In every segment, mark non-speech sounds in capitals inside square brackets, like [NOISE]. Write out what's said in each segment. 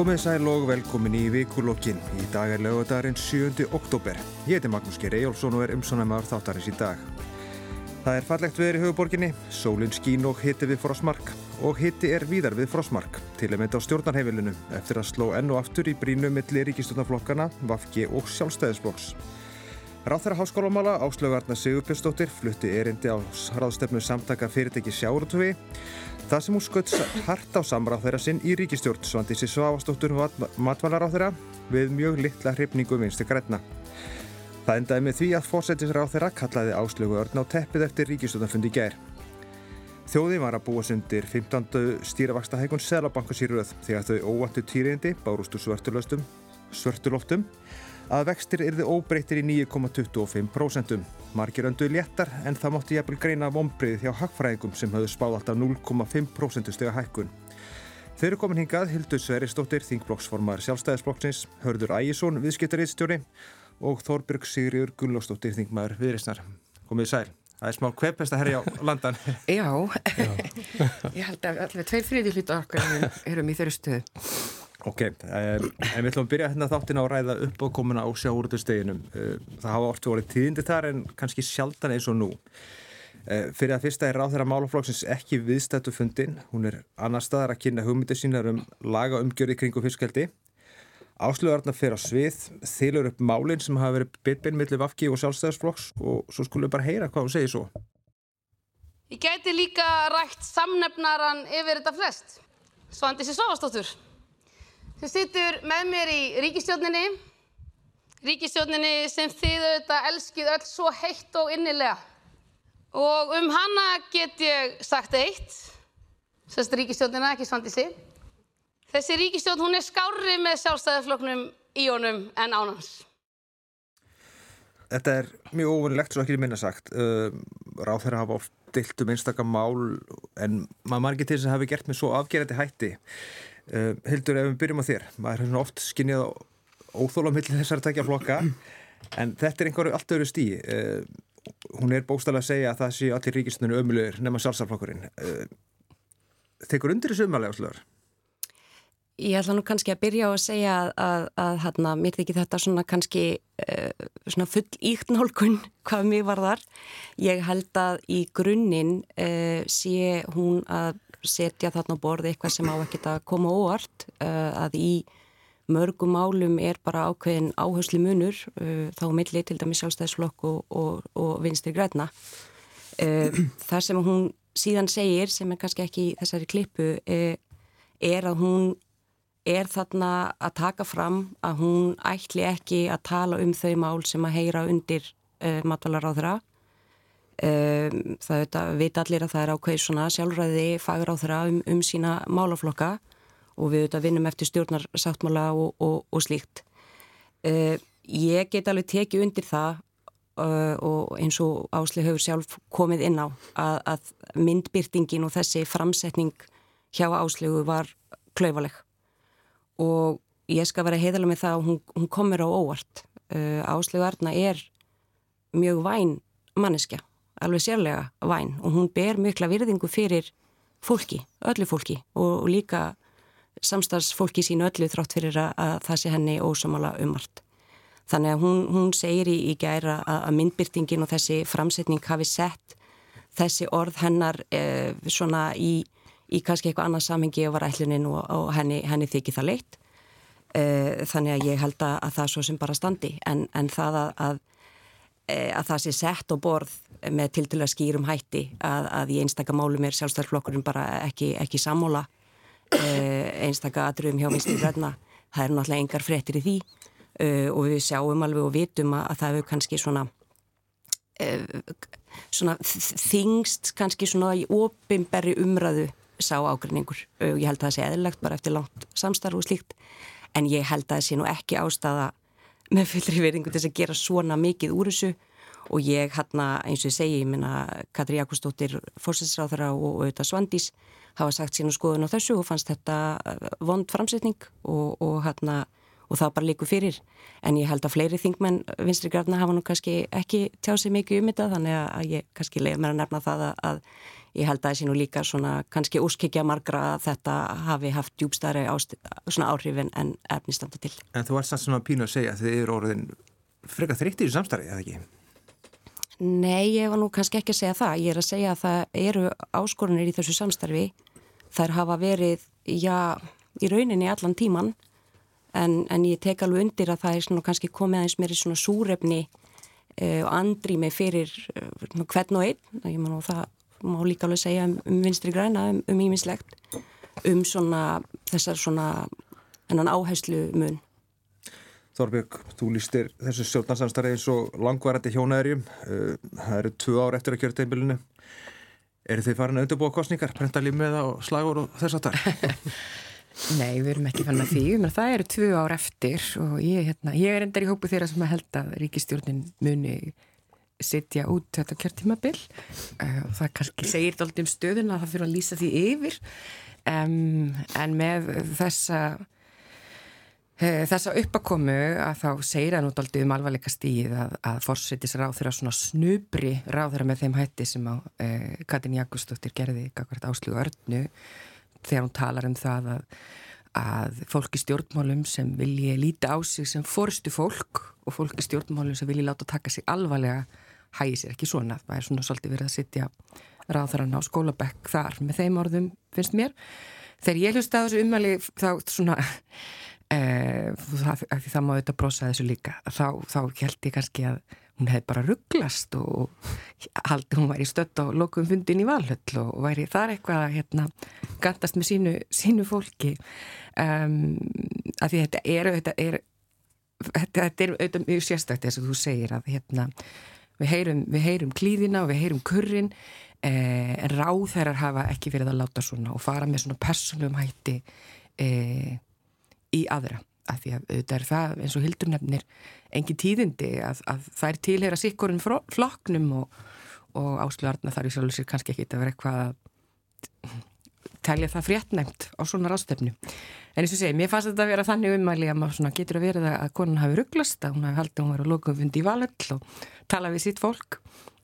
Komið sæl og velkomin í vikulokkin. Í dag er lögadagurinn 7. oktober. Ég heiti Magnús Geir Ejjólfsson og er umsónæmaður þáttarins í dag. Það er fallegt veður í höfuborginni, sólinn skín og hitti við frosmark og hitti er víðar við frosmark til að mynda á stjórnarheimilinu eftir að sló enn og aftur í brínu milli ríkistjórnarflokkana, Vafki og sjálfstæðisflokks. Ráþæra háskólamála Áslögarna Sigurbjörnsdóttir flutti erindi á ráðstefnu samtaka fyrirtæki sjáurútuvi Það sem hún skött hart á samráð þeirra sinn í ríkistjórn Svandísi Svavastóttur matvalar á þeirra við mjög litla hrifningu vinstu græna. Það endaði með því að fórsættisráð þeirra kallaði áslögu örn á teppið eftir ríkistjórnarfundi gær. Þjóði var að búa sundir 15. stýravaksta hækun Selabankasýröð þegar þau óvattu týrindi bárustu svörtuloftum að vextir yrði óbreytir í 9,25%. Margir önduði léttar en það mótti jæfnvel greina vombriðið hjá hagfræðingum sem hafðu spáð alltaf 0,5% stega hækkun. Þau eru komin hingað Hildur Sveristóttir, þingblokksformar sjálfstæðisblokksins, Hörður Ægjesson, viðskiptariðstjóri og Þorbjörg Sigriður Gullóstóttir, þingmaður viðreysnar. Komið sæl. Það er smá kvepest að herja á landan. [LAUGHS] Já, Já. [LAUGHS] ég held að allir tveir þriði hluta okkar erum í þeirri stöðu. Ok, en við ætlum að byrja hérna þáttin á að ræða upp og komuna á sjáurðusteginum. Það hafa orðið orðið tíðindi þar en kannski sjaldan eins og nú. Fyrir að fyrsta er ráð þeirra málaflokksins ekki viðstættu fundin. Hún er annar staðar að kynna hugmyndir sínar um laga umgjörði kringu fiskaldi. Áslöðarna fyrir á svið, þylur upp málinn sem hafa verið bitbinn millir Vafki og sjálfstæðarsflokks og svo skulum við bara heyra hvað hún segir svo. Ég gæti líka rætt samnefnaran yfir þetta flest. Svandísi Sofastóttur sem sittur með mér í ríkistjórninni. Ríkistjórninni sem þið auðvitað elskið öll svo heitt og innilega. Og um hana get ég sagt eitt, sérst ríkistjórnina, ekki Svandísi. Þessi ríkistjórn hún er skári með sjálfstæðarfloknum í honum en ánans. Þetta er mjög óvinnilegt svo ekki minna sagt. Uh, Ráð þeirra hafa oft dilt um einstakar mál en maður margir til þess að hafi gert með svo afgerandi hætti. Uh, Hildur, ef við byrjum á þér, maður er oft skinnið á óþóla millir þessar takja flokka, en þetta er einhverju allt öðru stí. Uh, hún er bóstalega að segja að það sé allir ríkistuninu ömulegur nema sjálfsarflokkurinn. Uh, Þekur undir þessu umalega slöður? Ég ætla nú kannski að byrja á að segja að, að, að hérna, mér þykir þetta svona kannski svona full íkt nálgun [LAUGHS] hvað mér var þar. Ég held að í grunninn sé hún að setja þarna á borði eitthvað sem á ekkert að koma óvart uh, að í mörgum málum er bara ákveðin áherslu munur uh, þá milli til dæmi sjálfstæðisflokk og, og, og vinstir græna uh, það sem hún síðan segir sem er kannski ekki þessari klippu er að hún er þarna að taka fram að hún ætli ekki að tala um þau mál sem að heyra undir matvalar á þeirra Um, það veit, veit allir að það er ákveð svona sjálfræði þeirra um, um sína málaflokka og við veit vinnum eftir stjórnarsáttmála og, og, og slíkt. Uh, ég get alveg tekið undir það uh, og eins og Ásli hefur sjálf komið inn á að, að myndbyrtingin og þessi framsetning hjá Áslegu var klauvaleg og ég skal vera heiðalega með það að hún, hún komir á óvart. Uh, Áslegu Arna er mjög væn manneskja alveg sérlega væn og hún ber mikla virðingu fyrir fólki, öllu fólki og, og líka samstagsfólki sínu öllu þrátt fyrir að, að það sé henni ósamala umart. Þannig að hún, hún segir í, í gæra að, að myndbyrtingin og þessi framsetning hafi sett þessi orð hennar eh, svona í, í kannski eitthvað annað samhengi og var ætlunin og, og henni, henni þykir það leitt. Eh, þannig að ég held að, að það svo sem bara standi en, en það að Eh, að það sé sett á borð með til til að skýrum hætti að, að í einstaka málum er sjálfstæðarflokkurinn bara ekki, ekki sammála eh, einstaka aðrum hjá vinstri græna. Það er náttúrulega engar frettir í því uh, og við sjáum alveg og vitum að, að það hefur kannski svona, uh, svona þingst kannski svona í opimberri umræðu sá ágrinningur. Uh, ég held að það sé eðlilegt bara eftir langt samstarf og slíkt en ég held að það sé nú ekki ástæða með fullri verðingu til að gera svona mikið úr þessu og ég hérna eins og ég segi, ég minna Katri Jakobsdóttir fórsætsráðara og auðvitað Svandís hafa sagt sín og skoðun á þessu og fannst þetta uh, vond framsetning og, og hérna og það bara líku fyrir en ég held að fleiri þingmenn vinstri grafna hafa nú kannski ekki tjáð sig mikið um þetta þannig að ég kannski leiði mér að nefna það að, að ég held að það sé nú líka svona kannski úrskikja margra að þetta hafi haft djúbstæri áhrifin en efnistanda til. En þú varst svona pínu að segja að þið eru orðin freka þreyttir í samstarfið, eða ekki? Nei, ég var nú kannski ekki að segja það. Ég er að segja að það eru áskorunir í þessu samstarfi. Þær hafa verið, já, í rauninni allan tíman en, en ég tek alveg undir að það er svona kannski komið aðeins mér í svona súrefni uh, og andrými fyrir uh, hvern og einn. Ég man og það má líka alveg segja um, um vinstri græna, um ímislegt, um, um svona þessar svona ennan áherslu mun. Þorbjörg, þú lístir þessu sjóðnarsamstarið eins og langvarandi hjónaðurjum. Uh, það eru tvö ár eftir að kjöra teimilinu. Eru þið farin að undirbúa kostningar, brenda límiða og slagur og þess að það? [LAUGHS] Nei, við erum ekki fann að því, menn það eru tvö ár eftir og ég, hérna, ég er endar í hópu þeirra sem að held að ríkistjórnin muni setja út þetta kjörtímabil og það kannski segir doldið um stöðun að það fyrir að lýsa því yfir um, en með þessa þessa uppakomu að þá segir það nú doldið um alvarleika stíð að, að fórsetis ráð þeirra svona snubri ráð þeirra með þeim hætti sem á uh, Katin Jakobsdóttir gerði akkvært áslug örnu þegar hún talar um það að að fólk í stjórnmálum sem vilji líti á sig sem fórstu fólk og fólk í stjórnmálum sem vilji láta taka sig alvarlega hægir sér ekki svona. Það er svona svolítið verið að sittja ráðarann á skólabekk þar með þeim orðum finnst mér. Þegar ég hlusti að þessu umæli þá svona e, það, það má auðvitað brosa þessu líka. Þá, þá held ég kannski að hún hefði bara rugglast og haldi hún væri stött á lokum fundin í valhöll og væri þar eitthvað að hérna, gandast með sínu, sínu fólki um, að því þetta er, þetta er þetta er auðvitað mjög sérstakt þess að þú segir að hérna við heyrum, við heyrum klíðina og við heyrum kurrin eh, en ráðherrar hafa ekki verið að láta svona og fara með svona personlum hætti eh, í aðra af því að auðvitað er það eins og hildur nefnir engin tíðindi að, að það er tilheyra sikkurinn flokknum og, og áslöðarna þar í sjálf sér kannski ekki að vera eitthvað að telja það fréttnæmt á svona ráðstöfnu en eins og segi, mér fannst þetta að vera þannig umæli að maður getur að vera það að konan hafi rugglast að hún hafi haldið að hún var að loka um fundi í valöll og tala við sitt fólk.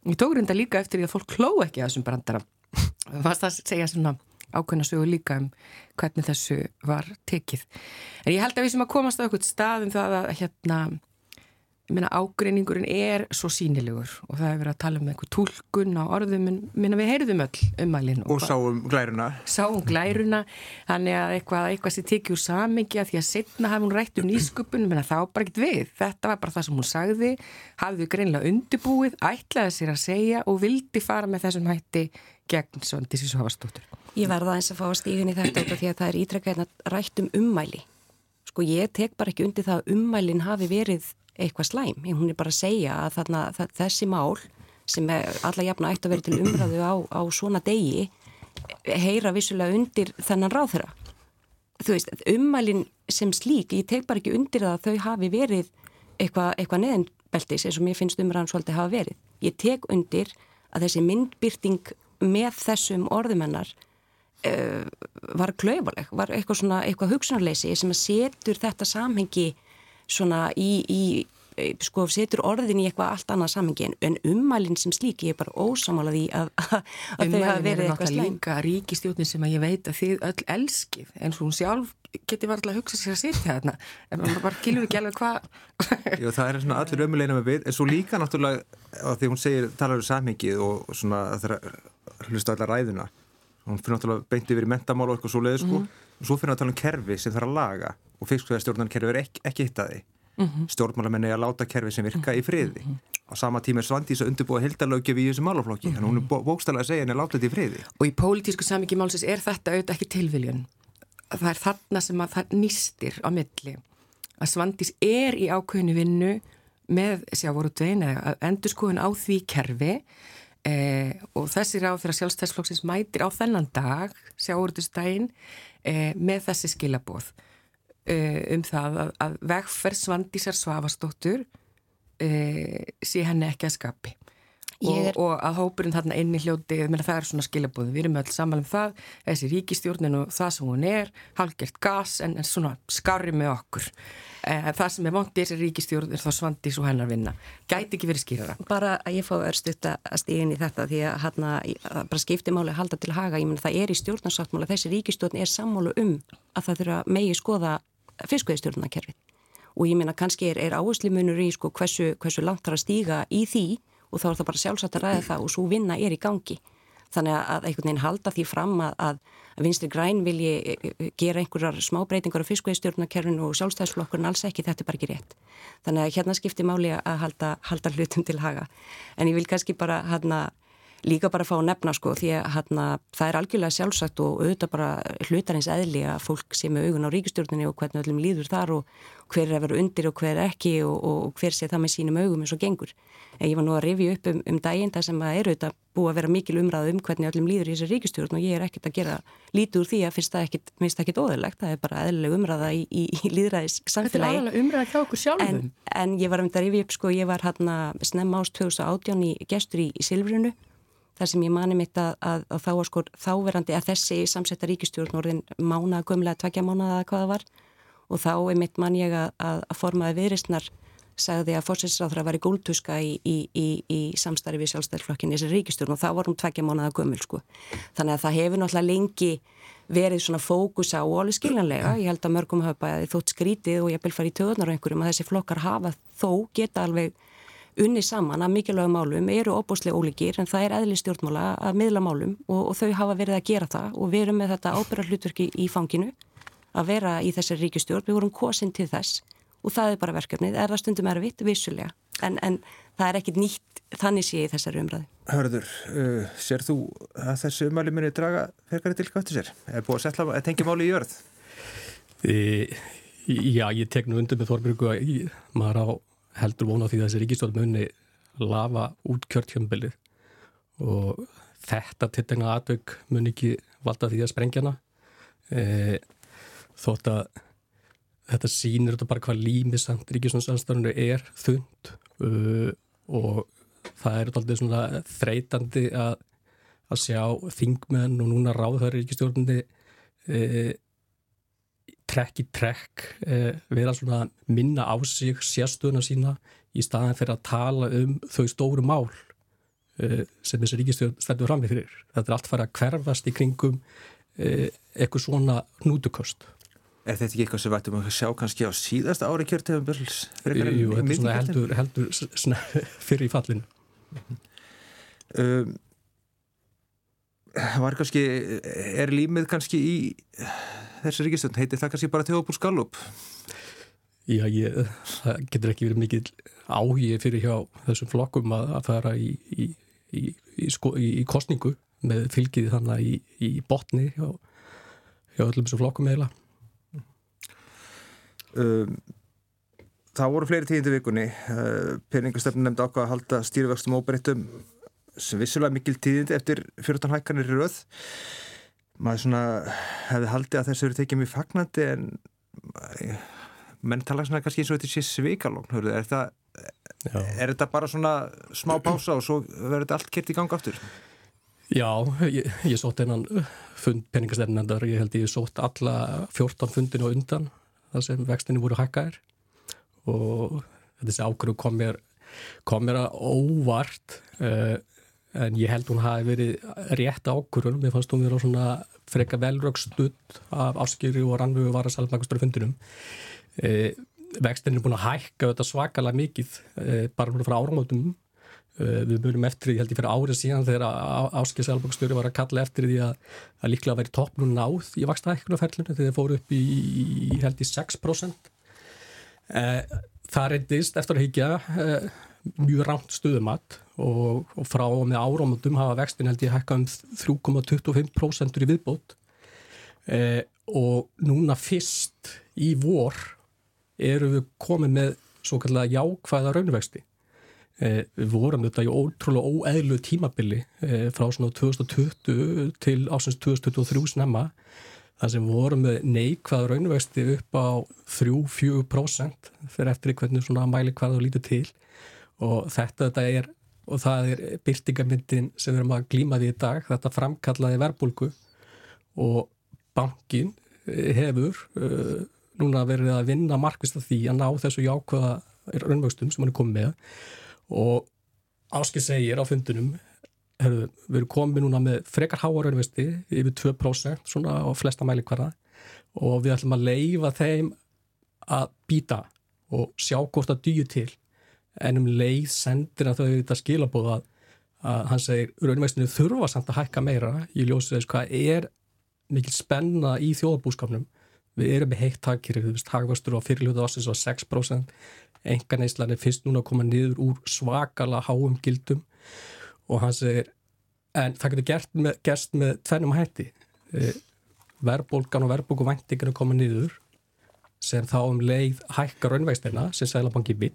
Ég tók reynda líka eftir því að fólk kló ekki að þessum brandara. Fannst það segja svona ákveðna sögu líka um hvernig þessu var tekið en ég held að við sem að komast á eitthvað stað um það að hérna minna ágreiningurinn er svo sínilegur og það hefur verið að tala um einhver tólkun á orðum, minna við heyrðum öll umælinn. Og, og sáum glæruna. Sáum glæruna, þannig að eitthvað, eitthvað sem tekið úr samingi að því að setna hafði hún rætt um nýsköpun, minna það var bara ekkert við. Þetta var bara það sem hún sagði, hafði greinlega undirbúið, ætlaði sér að segja og vildi fara með þessum hætti gegn Svandis í Svavastóttur. Ég verða eins að fá að stígun í þetta því að það er ítrekkaðin að rætt um ummæli. Sko ég tek bara ekki undir það að ummælinn hafi verið eitthvað slæm. Hún er bara að segja að þarna, þessi mál sem alla jafna ætti að vera til umræðu á, á svona degi heyra vissulega undir þennan ráð þeirra. Þú veist, ummælinn sem slík, ég tek bara ekki undir það að þau hafi verið eitthvað, eitthvað neðinbeltis eins og mér finnst umræðan svolítið hafa verið. Ég tek undir að þessi myndbyrting með þessum orðumennar uh, var klauvaleg, var eitthvað svona eitthvað hugsunarleysi sem að setur þetta samhengi svona í, í sko setur orðin í eitthvað allt annað samhengi en ummælinn sem slíki er bara ósamálaði að, að, að þau hafa verið eitthvað slæm. Líka ríkistjóðin sem að ég veit að þið öll elskið eins og hún sjálf geti varðilega að hugsa sér að sitja þarna en maður bara kilur ekki alveg hvað [LAUGHS] Já það er svona allir ömulegna með við en svo líka náttúrulega að því hún segir talar um samhengið og svona þeirra hlusta allar ræðuna. Hún fyrir náttúrulega beint yfir í mentamál og eitthvað svo leiði sko. Mm -hmm. og svo fyrir að tala um kerfi sem þarf að laga. Og fiskstjórnarkerfi er ekki, ekki hittaði mm -hmm. stjórnmálamenni að láta kerfi sem virka í friði. Mm -hmm. á sama tíma er Svandís að undirbúa hildalögjöf í þessu málaflokki. Þannig hún er bókstæðilega að segja henni að láta þetta í friði. Og í pólitísku samvikið málsins er þetta auðvitað ekki tilviljun. Það er þarna sem að það nýstir á milli. Að Svandís er í ákveðinu vinnu með Eh, og þessi ráð þegar sjálfstæðsflokksins mætir á þennan dag, sjáurðustægin, eh, með þessi skilabóð eh, um það að, að vegferð Svandísar Svavastóttur eh, sé henni ekki að skapi. Og, er... og að hópurinn þarna inn í hljóti það er svona skilabóð, við erum öll saman um það. Þessi ríkistjórnin og það sem hún er halgert gas en, en svona skarri með okkur. Eh, það sem er vondið þessi ríkistjórn er þá svandis og hennar vinna. Gæti ekki verið skýrara. Bara að ég fá örstuðt að stíðin í þetta því að hérna, bara skiptimáli að halda til haga. Ég menn það er í stjórnarsáttmála þessi ríkistjórn er sammálu um að það þurfa megi skoða fiskveðstjórnarkerfið og ég menna kannski er, er áherslimunur í sko hversu, hversu langt þarf að stíga í því og þá er það bara sjálfsagt að ræða það og svo vinna er í gangi. Þannig að einhvern veginn halda því fram að, að vinstri græn vilji e, e, gera einhverjar smábreytingar á fiskveistjórnarkerfinu og sjálfstæðsflokkurinn alls ekki, þetta er bara ekki rétt. Þannig að hérna skiptir máli að halda, halda hlutum til haga. En ég vil kannski bara hérna líka bara að fá að nefna sko því að hana, það er algjörlega sjálfsagt og auðvitað bara hlutarins eðli að fólk sé með augun á ríkistjórnini og hvernig öllum líður þar og hver er að vera undir og hver ekki og, og hver sé það með sínum augum eins og gengur. En ég var nú að rifja upp um, um daginn það sem að er auðvitað búið að vera mikil umræð um hvernig öllum líður í þessi ríkistjórn og ég er ekkert að gera lítið úr því að finnst það ekkert, minnst ekkert óðurlegt, það er bara eðlileg umræða í, í, í líðræðis samfélagi. Þetta er alveg umræða hjá okkur sjálfum. En, en ég var um þetta að rifja upp sko, ég var hérna snemma ást 2018 í gestur í, í Silfrinu þar sem ég mani mitt að, að, að þá var sko þáverandi að þessi samsetta ríkistjórn orðin mána, gömlega tvekja mánaða að hvaða var og þá er mitt man ég að, að formaði viðristnar sagði að fórsætsráþra var í góltuska í, í, í, í samstarfi við sjálfstæðarflokkin í þessi ríkistjórn og þá hún tvekja mánaða gömul sko. Þannig að það hefur náttúrulega lengi verið svona fókus á og alveg skiljanlega, ég held að mörgum hafa bæðið þótt skrítið og ég vil fara í töðunar á einhverjum að þessi flokkar hafa þó geta alveg unni saman að mikilvægum málum eru óbúslega ólíkir en það er eðli stjórnmála að miðla málum og, og þau hafa verið að gera það og við erum með þetta ábyrra hlutverki í fanginu að vera í þessari ríkistjórn, við vorum kosin til þess og það er bara verkefnið, er það stundum erfitt, vissulega, en, en það er ekkit nýtt þannig sé í þessari umræði. Hörður, uh, sér þú að þessu umæli muni draga fergari til gáttu sér? Er búið að setla tengja máli í jörð? E, já, ég tek nú undir með Þorbjörgu að maður á heldur vona því að þessi ríkistofn muni lafa út kjörtjömbilið og þetta tiltegna aðvögg muni ekki valda því að sprengjana e, þótt að þetta sínir þetta bara hvað límisamt ríkistofnsanstafnunu er þund uh, og það er alltaf svona þreytandi að, að sjá þingmenn og núna ráðhverju ríkistofnunni e, trekk í trekk eh, vera svona minna á sig sérstöðuna sína í staðan fyrir að tala um þau stóru mál eh, sem þessi ríkistjóð stættur fram með fyrir. Þetta er allt farið að hverfast í kringum eh, eitthvað svona nútukost. Er þetta ekki eitthvað sem við ættum að sjá kannski á síðasta ári kjörtegum? Jú, þetta er svona heldur, heldur [LAUGHS] fyrir í fallinu. Um, var kannski, er límið kannski í þessi ríkistönd, heitir það kannski bara Teóbúr Skallup? Já, ég, það getur ekki verið mikil áhigi fyrir hjá þessum flokkum að, að fara í, í, í, sko, í kostningu með fylgið þannig í botni hjá, hjá öllum þessum flokkum eða um, Það voru fleiri tíðindi vikunni. Uh, Penningastöfnum nefndi ákvað að halda stýrivextum óbreyttum. sem vissulega mikil tíðindi eftir 14 hækkanir í röð. Maður svona hefði haldið að þessu eru tekið mjög fagnandi en menn tala svona kannski eins og þetta sé svikalókn er, er þetta bara svona smá pása og svo verður þetta allt kert í ganga aftur? Já, ég, ég sótt einan fund peningastefnendar, ég held ég sótt alla 14 fundinu og undan þar sem vextinni voru hækkaðir. Og þessi ákveðu kom mér kom mér að óvart uh, en ég held hún hafi verið rétt ákurun, mér fannst hún verið á svona freka velrökstudd af áskýri og rannvögu var að salmagastur fundinum. E, vextin er búin að hækka þetta svakalega mikið e, bara frá áramótum. E, við búinum eftir því, held ég fyrir árið síðan þegar áskýri salmagastur var að kalla eftir því að, að líklega væri toppnum náð í vakstaækkunarferlunum þegar þeir fóru upp í, í held í 6% e, það reyndist eftir að higgja e, mjög rámt stuðumat og, og frá og með áramöndum hafa vextin held ég hækka um 3,25% í viðbót eh, og núna fyrst í vor eru við komið með svo kallega jákvæða raunvexti. Eh, við vorum þetta í ótrúlega óeðlu tímabili eh, frá svona 2020 til ásins 2023 snemma þar sem vorum með neikvæða raunvexti upp á 3-4% fyrir eftir hvernig svona mæli þú lítið til og þetta, þetta er og það er byrtingamyndin sem við erum að glíma því í dag, þetta framkallaði verbulgu og bankin eh, hefur uh, núna verið að vinna markvist af því að ná þessu jákvæða raunvöxtum sem hann er komið með. Og Áskil segir á fundunum herru, við erum komið núna með frekar háa raunvöxti yfir 2% svona á flesta mæli hverða og við ætlum að leifa þeim að býta og sjá hvort það dýju til en um leið sendir að þau þetta skilabóða að, hann segir raunvextinu þurfa samt að hækka meira í ljósið þess hvað er mikil spenna í þjóðabúskapnum við erum með heitt takir, þú veist, hagvastur á fyrirljóðu ásins á 6% enga neyslan er fyrst núna að koma niður úr svakala háum gildum. Og hann segir en það getur gert með, gerst með tvennum hætti. E, verðbólgan og verðbólguvæntingan er koma niður sem þá um leið hækkar raunvegstina sem Sælabanki vill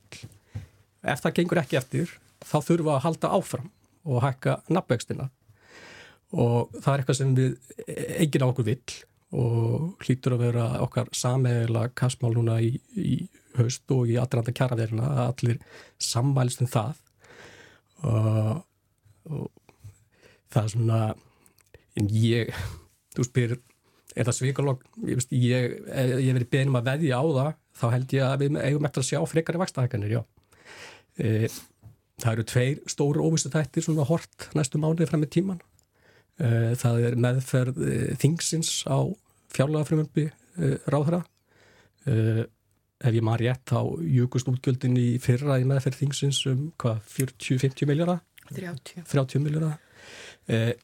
ef það gengur ekki eftir þá við að halda áfram og hækka nafnvegstina og það er eitthvað sem við eigin á okkur vill og hlýtur að vera okkar sameigla kastmál núna í, í haust og í aðranda kjaraverina að allir sammælst um það. Og, og það er svona en ég, þú spyr er það svikalokk ég, ég, ég verið beðnum að veðja á það þá held ég að við eigum eftir að sjá frekari vakstahækanir, já e, það eru tveir stóru óvistu þættir svona hort næstu mánuði fram með tíman e, það er meðferð e, þingsins á fjárlagafrömmumbi e, ráðhra e, ef ég maður rétt þá júkust útgjöldin í fyrra í meðferð þingsins um hvað 40-50 miljardar 30, 30 miljardar eða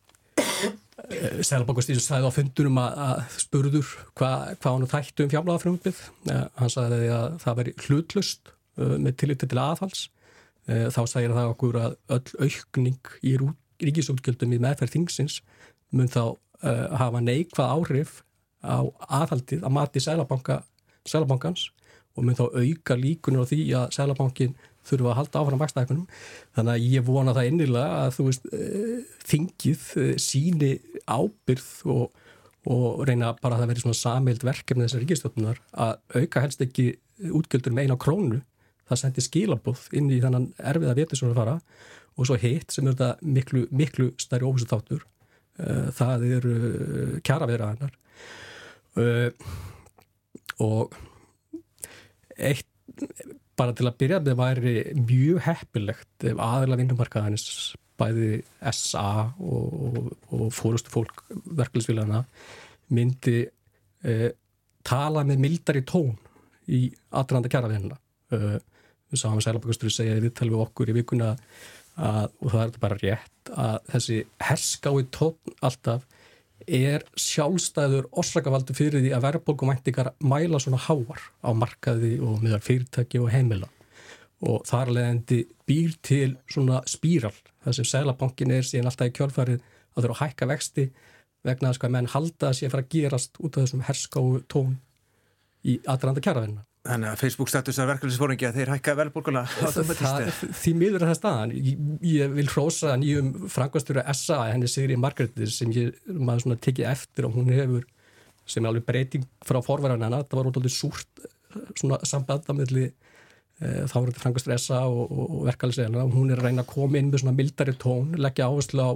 Eh, Sælabokastýrjum sæði á fundurum að, spurður hvað hva hann þættu um fjárláðafrömmið. Eh, hann sagði að það veri hlutlust með tilliti til aðhals. Uh, þá sagir það okkur að öll aukning í ríkisútgjöldum í meðferð þingsins mun þá uh, hafa neikvað áhrif á aðhaldið að mati Sælabankans og mun þá auka líkunir á því að Sælabankin þurfa að halda áfram vakstækunum þannig að ég vona það innilega að þú veist eh, þingið eh, síni ábyrð og, og reyna bara að það veri svona samild verkefni þessar ríkistjóttunar að auka helst ekki útgjöldur með eina krónu það sendi skilabóð inn í þannan erfiða veti sem það fara og svo hitt sem er þetta miklu, miklu stærri óvissu þáttur eh, það eru kjara vera hennar og eitt bara til að byrja með væri mjög heppilegt ef aðeila vinnumarkaðanis bæði SA og, og, og fórustu fólk verkefliðsvílana myndi tala með mildari tón í aðranda kjærafinna e, við sáum að Sælabakustur segja við talum við okkur í vikuna að, og það er bara rétt að þessi herskái tón alltaf er sjálfstæður orsakavaldu fyrir því að verðbólkumæntingar mæla svona háar á markaði og meðal fyrirtæki og heimila. Og þar leðandi býr til svona spíral þar sem Sælabankin er síðan alltaf í kjálfarið að þurfa að hækka vexti vegna að sko að menn halda að sé að fara að gerast út af þessum herskáu tón í aðranda kjarafinna Þannig að Facebook statusar verkefnisfóringi að þeir hækka velbúrguna Því miður er það staðan. Ég, ég vil hrósa nýjum frangvastur SA, henni Sigri Margreðis sem ég maður svona tekið eftir og hún hefur sem er alveg breyting frá forverðan hennar, það var alveg súrt svona sambandamilli e, eh, þá var þetta frangvastur SA og, og, verkefnisfóringi hún er að reyna að koma inn með svona mildari tón, leggja áherslu á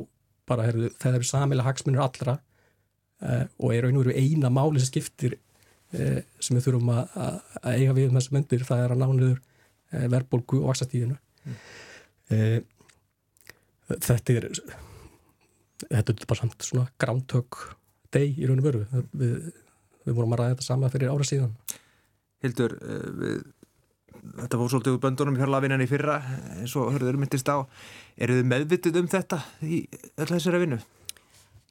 bara, heyrðu, það eru samilega hagsmunir allra e, og er veru eina máli sem skiptir Eh, sem við þurfum að, að eiga við um þessu myndir, það er að nániður eh, verðbólgu og vaksastíðinu mm. e, þetta er þetta er bara samt svona grántök deg í raun og veru við, við vorum að ræða þetta sama fyrir ára síðan Hildur við, þetta fór svolítið úr böndunum hjálpafinnan í fyrra eins og hörður myndist á eru þið meðvitið um þetta í öll þessari vinnu?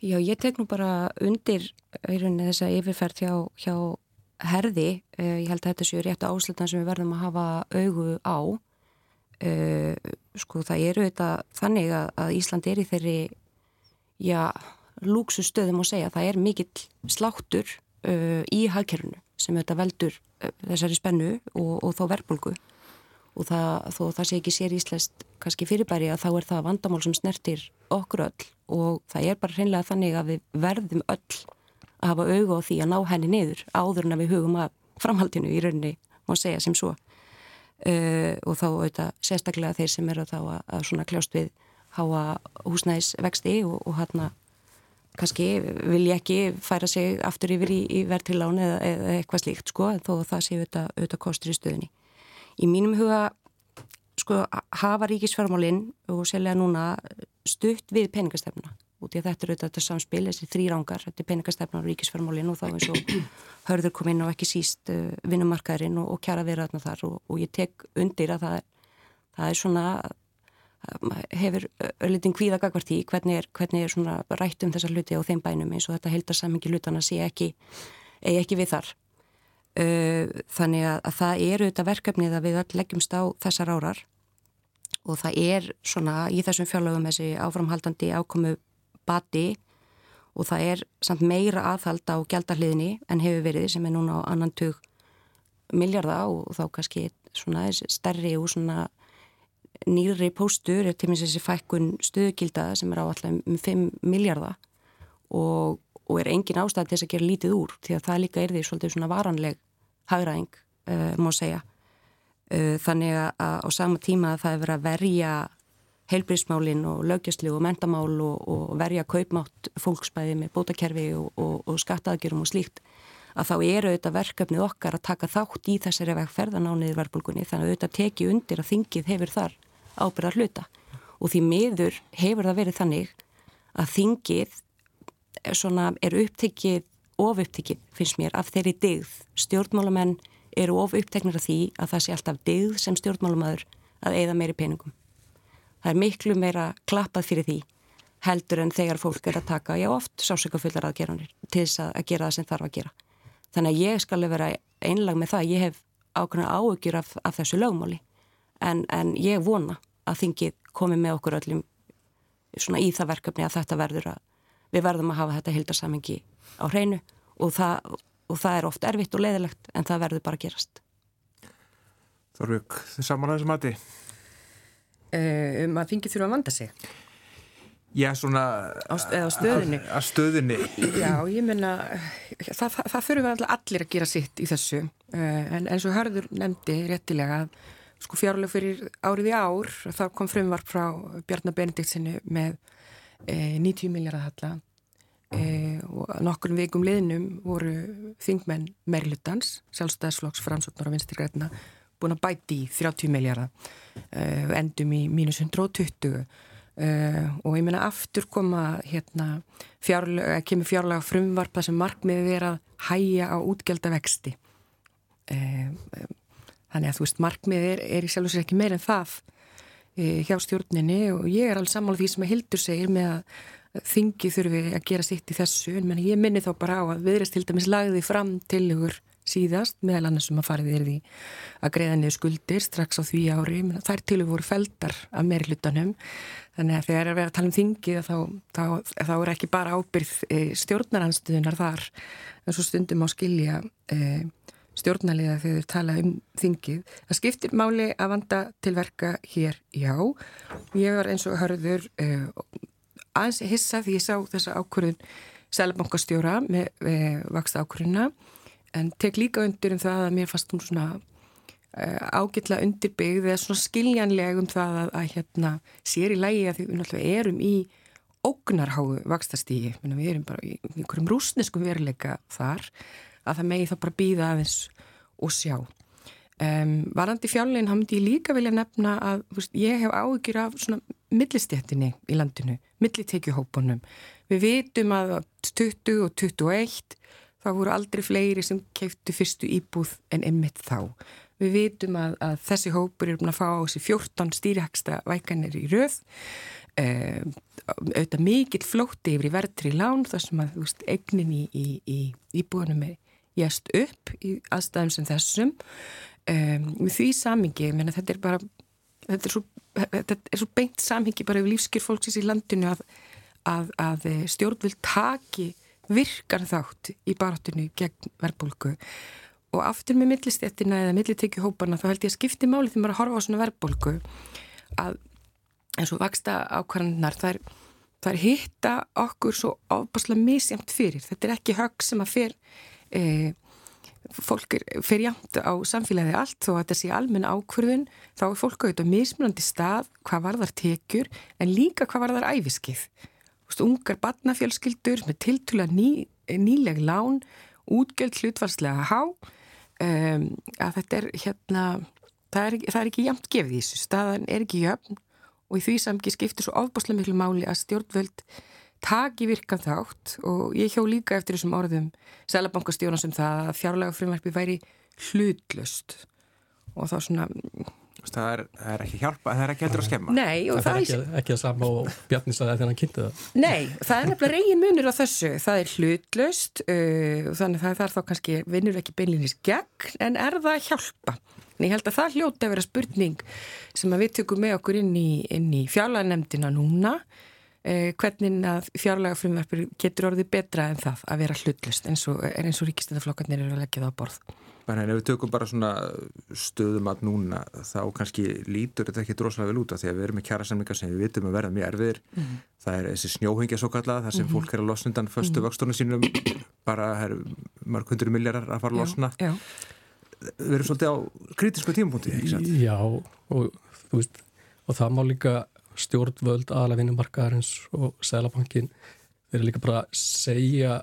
Já, ég tek nú bara undir þess að yfirferð hjá, hjá herði, uh, ég held að þetta séu rétt áslutan sem við verðum að hafa augu á. Uh, sko það eru þetta þannig að, Ísland er í þeirri já, lúksustöðum að segja, það er mikill sláttur uh, í hagkerfunu sem þetta veldur þessari spennu og, og þó verbulgu og það, þó það sé ekki sér íslest kannski fyrirbæri að þá er það vandamál sem snertir okkur öll. Og það er bara hreinlega þannig að við verðum öll að hafa auga á því að ná henni niður áður en að við hugum að framhaldinu í rauninni má segja sem svo. uh, og þá auðvitað sérstaklega þeir sem eru þá að, að svona kljást við háa húsnæðisvexti og, og hérna kannski vil ég ekki færa sig aftur yfir í, í verðtrilán eða, eða eitthvað slíkt sko en þó það sé auðvitað, auðvitað kostur í stöðinni. Í mínum huga sko hafa ríkisfjármálinn og sérlega núna stutt við peningastefnuna út í að þetta eru þetta samspil, þessi þrýrángar, þetta er peningastefna á ríkisfjármálinn og þá eins og hörður kom inn og ekki síst uh, vinnumarkaðurinn og, og kjara viðræðna þar og, og ég tek undir að það er, það er svona hefur öllitinn kvíðagagvart í hvernig er, hvernig er svona rætt um þessar hluti á þeim bænum eins og þetta heldarsammingi hlutana sé ekki, ekki við þar. Uh, þannig að, að það eru þetta verkefnið að við öll leggjumst á þessar árar og það er svona í þessum fjárlögum þessi áframhaldandi ákomu bati og það er samt meira aðhald á gjaldarliðinni en hefur verið sem er núna á annan tug miljarda og þá kannski svona stærri og svona nýri póstur er til með þessi fækkun stöðugilda sem er á alltaf um 5 miljardar og, og er engin ástæð til þess að gera lítið úr því að það líka er því svolítið svona varanleg hagraðing, uh, má segja. Uh, þannig að á sama tíma að það er verið að verja heilbríðsmálin og lögjastlu og mentamál og, og verja kaupmátt fólksbæði með bótakerfi og, og skattaðgjörum og slíkt að þá eru auðvitað verkefnið okkar að taka þátt í þessari vegferðanániður verbulgunni þannig að auðvitað teki undir að þingið hefur þar ábyrðar hluta og því miður hefur það verið þannig að þingið er upptekið of upptekið finnst mér af þeirri digð stjórnmálamenn eru of uppteknir af því að það sé alltaf digð sem stjórnmálamæður að eigða meiri peningum það er miklu meira klappað fyrir því heldur en þegar fólk er að taka já oft sásökafullar aðgeranir til þess að gera það sem þarf að gera. Þannig að ég skal vera einlag með það ég hef ákveðna áökjur af, af þessu lögmáli. En, en ég vona að þingið komi með okkur öllum svona í það verkefni að þetta verður að við verðum að hafa þetta hildarsamingi á hreinu og það, og það er oft erfitt og leiðilegt en það verður bara að gerast. Þorvök, þið saman aðeins mati? Uh, um að þingið þurfa að vanda sig? Já, svona á, eða á stöðinni? Að stöðinni. Já, ég menna það, það, það þurfa allir að gera sitt í þessu. Uh, en eins og Hörður nefndi réttilega að sko fjárlega fyrir árið í ár þá kom frumvarp frá Bjarnar Benediktsinni með e, 90 miljardar halla. E, og nokkur vikum liðnum voru þingmenn Merlutans, sjálfstæðsflokks, framsóknar og vinstirgrætna búin að bæti í 30 miljardar e, endum í mínus 120 Uh, og ég meina aftur koma hérna fjárlega, kemur fjárlega frumvarp það sem markmiðið er að hæja á útgjaldavexti. Uh, Þannig að þú veist, markmið er, er í sjálf og sér ekki meir en það e, hjá stjórninni og ég er alveg sammála því sem að Hildur segir með að þingi þurfi að gera sitt í þessu. En ég minni þá bara á að viðrest til dæmis lagði fram til ykkur síðast meðal annars sem að farið er því að greiða niður skuldir strax á því ári þær til voru feldar af meiri hlutanum þannig að þegar er að vera að tala um þingi þá, þá, þá er ekki bara ábyrð e, stjórnaranstöðunar þar en svo stundum á skilja e, stjórnaliða þegar þau tala um þingið. Það skiptir máli að vanda til verka hér, já. Ég var eins og hörður uh, aðeins hissa því ég sá þessa ákvörðun Sælabankastjóra með, með vaksta ákvörðuna en tek líka undir um það að mér fannst hún svona uh, ágætla undirbyggð eða svona skiljanleg um það að, að hérna sér í lægi að við náttúrulega erum í ógnarháu vakstastígi. Við erum bara í einhverjum rúsneskum veruleika þar að það megi þá bara býða aðeins og sjá. Um, varandi fjárlegin, þá myndi ég líka vilja nefna að veist, ég hef áhyggjur af svona millistjættinni í landinu, millitekjuhópunum. Við vitum að 20 og 21 þá voru aldrei fleiri sem keiftu fyrstu íbúð en einmitt þá. Við vitum að, að þessi hópur er búin að fá á þessi 14 stýrihæksta vækanir í röð Um, auðvitað mikill flótti yfir í verðri lán þar sem að veist, eignin í, í, í íbúinum er jæst upp í aðstæðum sem þessum um, með því samingi þetta er bara þetta er svo, þetta er svo beint samhengi bara yfir lífskjör fólksins í landinu að, að, að stjórnvill taki virkan þátt í baráttinu gegn verðbólku og aftur með millistéttina eða millitekjuhóparna þá held ég að skipti máli því maður að horfa á svona verðbólku að eins og vaksta ákvarðanar það það er hitta okkur svo ofbáslega misjamt fyrir. Þetta er ekki högg sem að fer e, fólk er, fer jæmt á samfélagi allt. Þó að þetta sé almenn ákvörðun þá er fólk auðvitað mismunandi stað hvað var þar tekjur en líka hvað var þar æfiskið. Vist, ungar barnafjölskyldur með tiltula ný, nýleg lán, útgjöld hlutvarslega há um, að þetta er hérna það er, það er ekki jæmt gefið í þessu. Staðan er ekki jöfn og í því samki skiptir svo ofbáslega miklu máli að stjórnvöld taki virkan þátt og ég hjó líka eftir þessum orðum selabankastjóna sem það að fjárlega frumverfi væri hlutlust og þá svona Það er, það er ekki hjálpa, það er ekki heldur að skemma. Nei, og það, það er ekki, ekki að sama og Bjarni sagði þegar hann kynnti það. Nei, það er nefnilega reygin munur á þessu. Það er hlutlust uh, þannig að það er þá kannski vinnur ekki beinlinis gegn en er það að hjálpa? En ég held að það hljóti að vera spurning sem við tökum með okkur inn í, í fjárlæðanemdina núna uh, hvernig að fjárlæga frumverfur getur orðið betra en það að vera hlutlust eins og, eins og ríkistæðaflokkarnir eru að leggja það á borð En ef við tökum bara svona stöðum að núna þá kannski lítur þetta ekki droslega vel út af því að við erum með kjærasemningar sem við vitum að verða mjög erfiðir. Mm -hmm. Það er þessi snjóhengja svo kallað þar sem mm -hmm. fólk er að losna undan föstu mm -hmm. vöxtunum sínum bara er mörg hundru milljarar að fara að losna. Já, já. Við erum svolítið á kritisku tímapunkti? Já, og, veist, og það má líka stjórnvöld aðalega vinnumarkaðarins og Sælabankin þeir eru líka bara að segja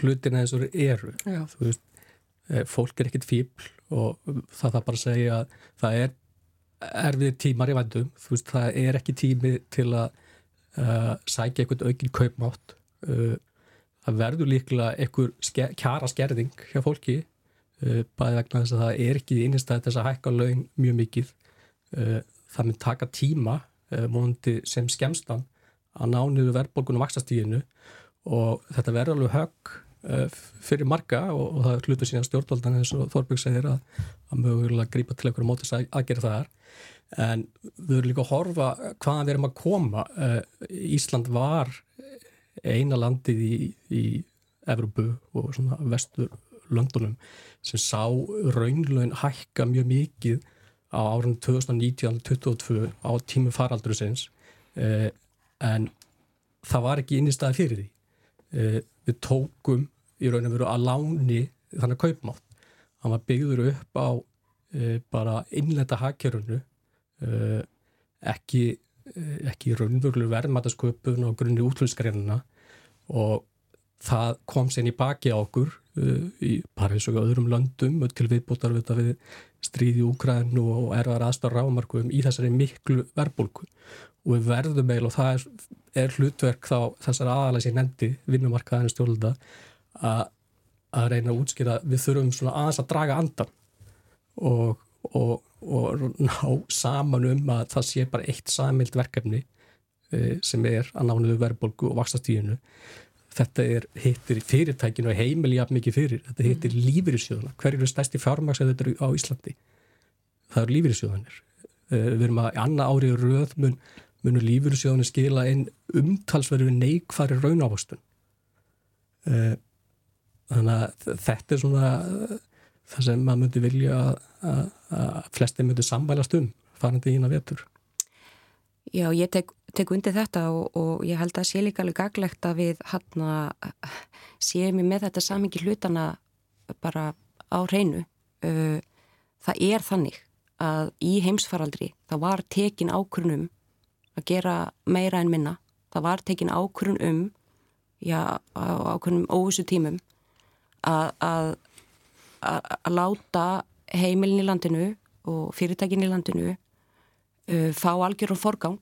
hlutina eins og eru. Já. Þú veist fólk er ekkit fíbl og það þarf bara að segja að það er erfið tímar í vandum, veist það er ekki tími til að uh, sækja einhvern aukinn kaupmátt. Uh, það verður líklega einhver sker, kjara skerðing hjá fólki uh, bæði vegna þess að það er ekki einnigstæð þess að hækka laun mjög mikið. Það mun taka tíma múndi sem skemstan að ná niður verðbólgunum vaksastíginu og þetta verður alveg högg. Eh, fyrir marga og, og það er hlutu síðan stjórnvaldan eins og Þorbjörg segir að, að mögulega grípa til einhverju mótis að, að gera það en við erum líka að horfa hvaðan við erum að koma. Eh, Ísland var eina landið í, í Evropu og svona vestur Londonum sem sá raunlaun hækka mjög mikið á árunum 2019-2022 á tímu faraldru sinns eh, en það var ekki inn í staði fyrir því. Við tókum í raun og veru að láni þannig kaupmátt. Hann var byggður upp á e, bara innlenda hakkerunu e, ekki, e, ekki raunvöglu verðmætasköpun og grunni útlýskareinuna og það kom sér í baki á okkur e, í París og öðrum löndum til viðbútar við stríði Úkræðinu og erðar aðstáð rámarkum í þessari miklu verðbólku og við verðum meil og það er, er hlutverk þá þessar aðalega sem nefndi vinnumarkaðinu stjólda að, að reyna að útskýra við þurfum svona aðeins að draga andan og, og, og ná saman um að það sé bara eitt samild verkefni e, sem er að nánuðu verðbólgu og vaksastíðinu þetta er hittir fyrirtækinu og heimili jafn mikið fyrir, þetta mm. hittir lífyrirsjóðuna hverju eru stærsti fjármaksæður á Íslandi? Það eru lífyrirsjóðanir e, við erum að anna árið röð mun, munur lífyrirsjóðanir skila einn umtalsverðu neikfari raunávastun e, þannig að þetta er svona það sem maður myndi vilja að, flesti myndi sambælast um farandi ína vetur. Já, ég tek, tek undir þetta og, og ég held að sé líka alveg gaglegt að við hann að séum við með þetta samingi hlutana bara á hreinu. Það er þannig að í heimsfaraldri það var tekin ákvörnum að gera meira en minna. Það var tekin ákvörnum um já, ákvörnum óvissu tímum að að láta heimilin í landinu og fyrirtækin í landinu uh, fá algjörum forgang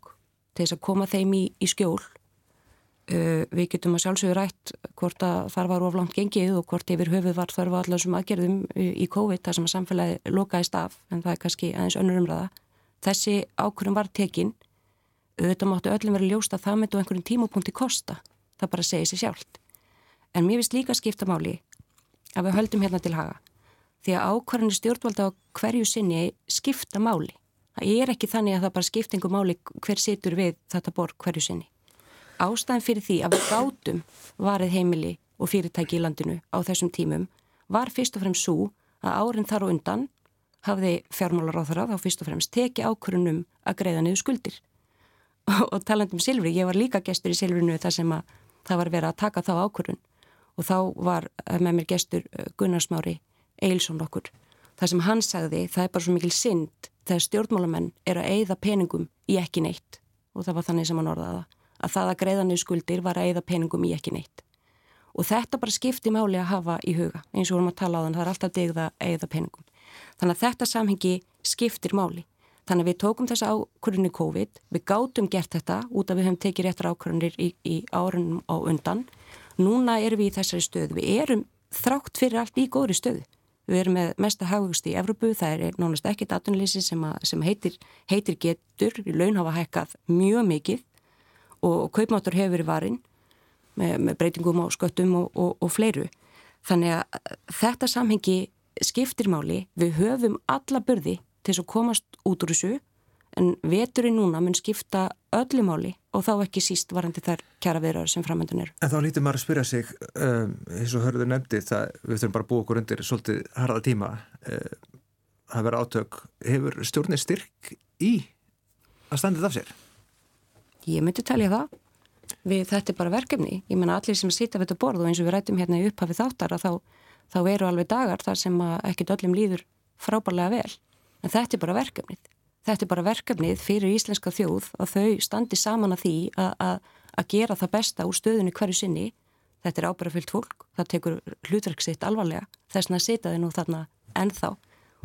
til þess að koma þeim í, í skjól. Uh, við getum að sjálfsögur rætt hvort að þar var oflant gengið og hvort yfir höfuð var þarf allar sem aðgerðum í COVID þar sem að samfélagi lokaðist af en það er kannski aðeins önnur umræða. Þessi ákvörum var tekin. Auðvitað máttu öllum vera ljóst að það myndu einhverjum tímapunkti kosta. Það bara segir sér sjálft. En mér finnst líka skipta máli að við höldum hérna til haga því að ákvarðinu stjórnvalda á hverju sinni skipta máli. Það er ekki þannig að það bara skiptingu máli hver situr við þetta borg hverju sinni. Ástæðan fyrir því að við gátum varið heimili og fyrirtæki í landinu á þessum tímum var fyrst og fremst svo að árin þar og undan hafði fjármálar á þeirra þá fyrst og fremst teki ákvarðunum að greiða niður skuldir. [LAUGHS] Og talandum Silfri, ég var líka gestur í Silfrinu þar sem að það var verið að taka þá ákvarðun og þá var með mér gestur eh, Gunnarsmári Eilsson okkur. Það sem hann sagði, það er bara svo mikil synd þegar stjórnmálamenn er að eigða peningum í ekki neitt og það var þannig sem hann orðaði það. Að það að greiðanir skuldir var að eigða peningum í ekki neitt. Og þetta bara skipti máli að hafa í huga eins og vorum að tala á þann, það er alltaf degða að eigða peningum. Þannig að þetta samhengi skiptir máli. Þannig að við tókum þessa ákvörðunni COVID, við gátum gert þetta út af við höfum tekið réttar ákvörðunir í, í árunum á undan. Núna erum við í þessari stöðu. Við erum þrátt fyrir allt í góðri stöðu. Við erum með mesta hagvöxt í Evropu, það er nánast ekki datunleysi sem, sem heitir, heitir getur, laun hafa hækkað mjög mikið og kaupmáttur hefur verið varinn með, með breytingum á sköttum og, og, og fleiru. Þannig að þetta samhengi skiptir máli, við höfum alla börði til þess að komast út úr þessu en veturinn núna mun skipta öllu máli og þá ekki síst varandi þær kjara viðröður sem framöndun eru. En þá lítur maður að spyrja sig um, eins og hörðu nefndi það við þurfum bara að búa okkur undir svolítið harða tíma. Uh, að vera átök. Hefur stjórnir styrk í að standið af sér? Ég myndi telja það. Við þetta er bara verkefni, ég menna allir sem sýta við þetta borð og eins og við rætum hérna í upphafið þáttar að þá, þá eru alveg dagar þar sem ekkit öllum líður frábærlega vel. En þetta er bara verkefnið þetta er bara verkefnið fyrir íslenska þjóð að þau standi saman að því að gera það besta úr stöðunni hverju sinni. Þetta er ábærafyllt fólk, það tekur hlutverksitt alvarlega, þess að setja þau nú þarna ennþá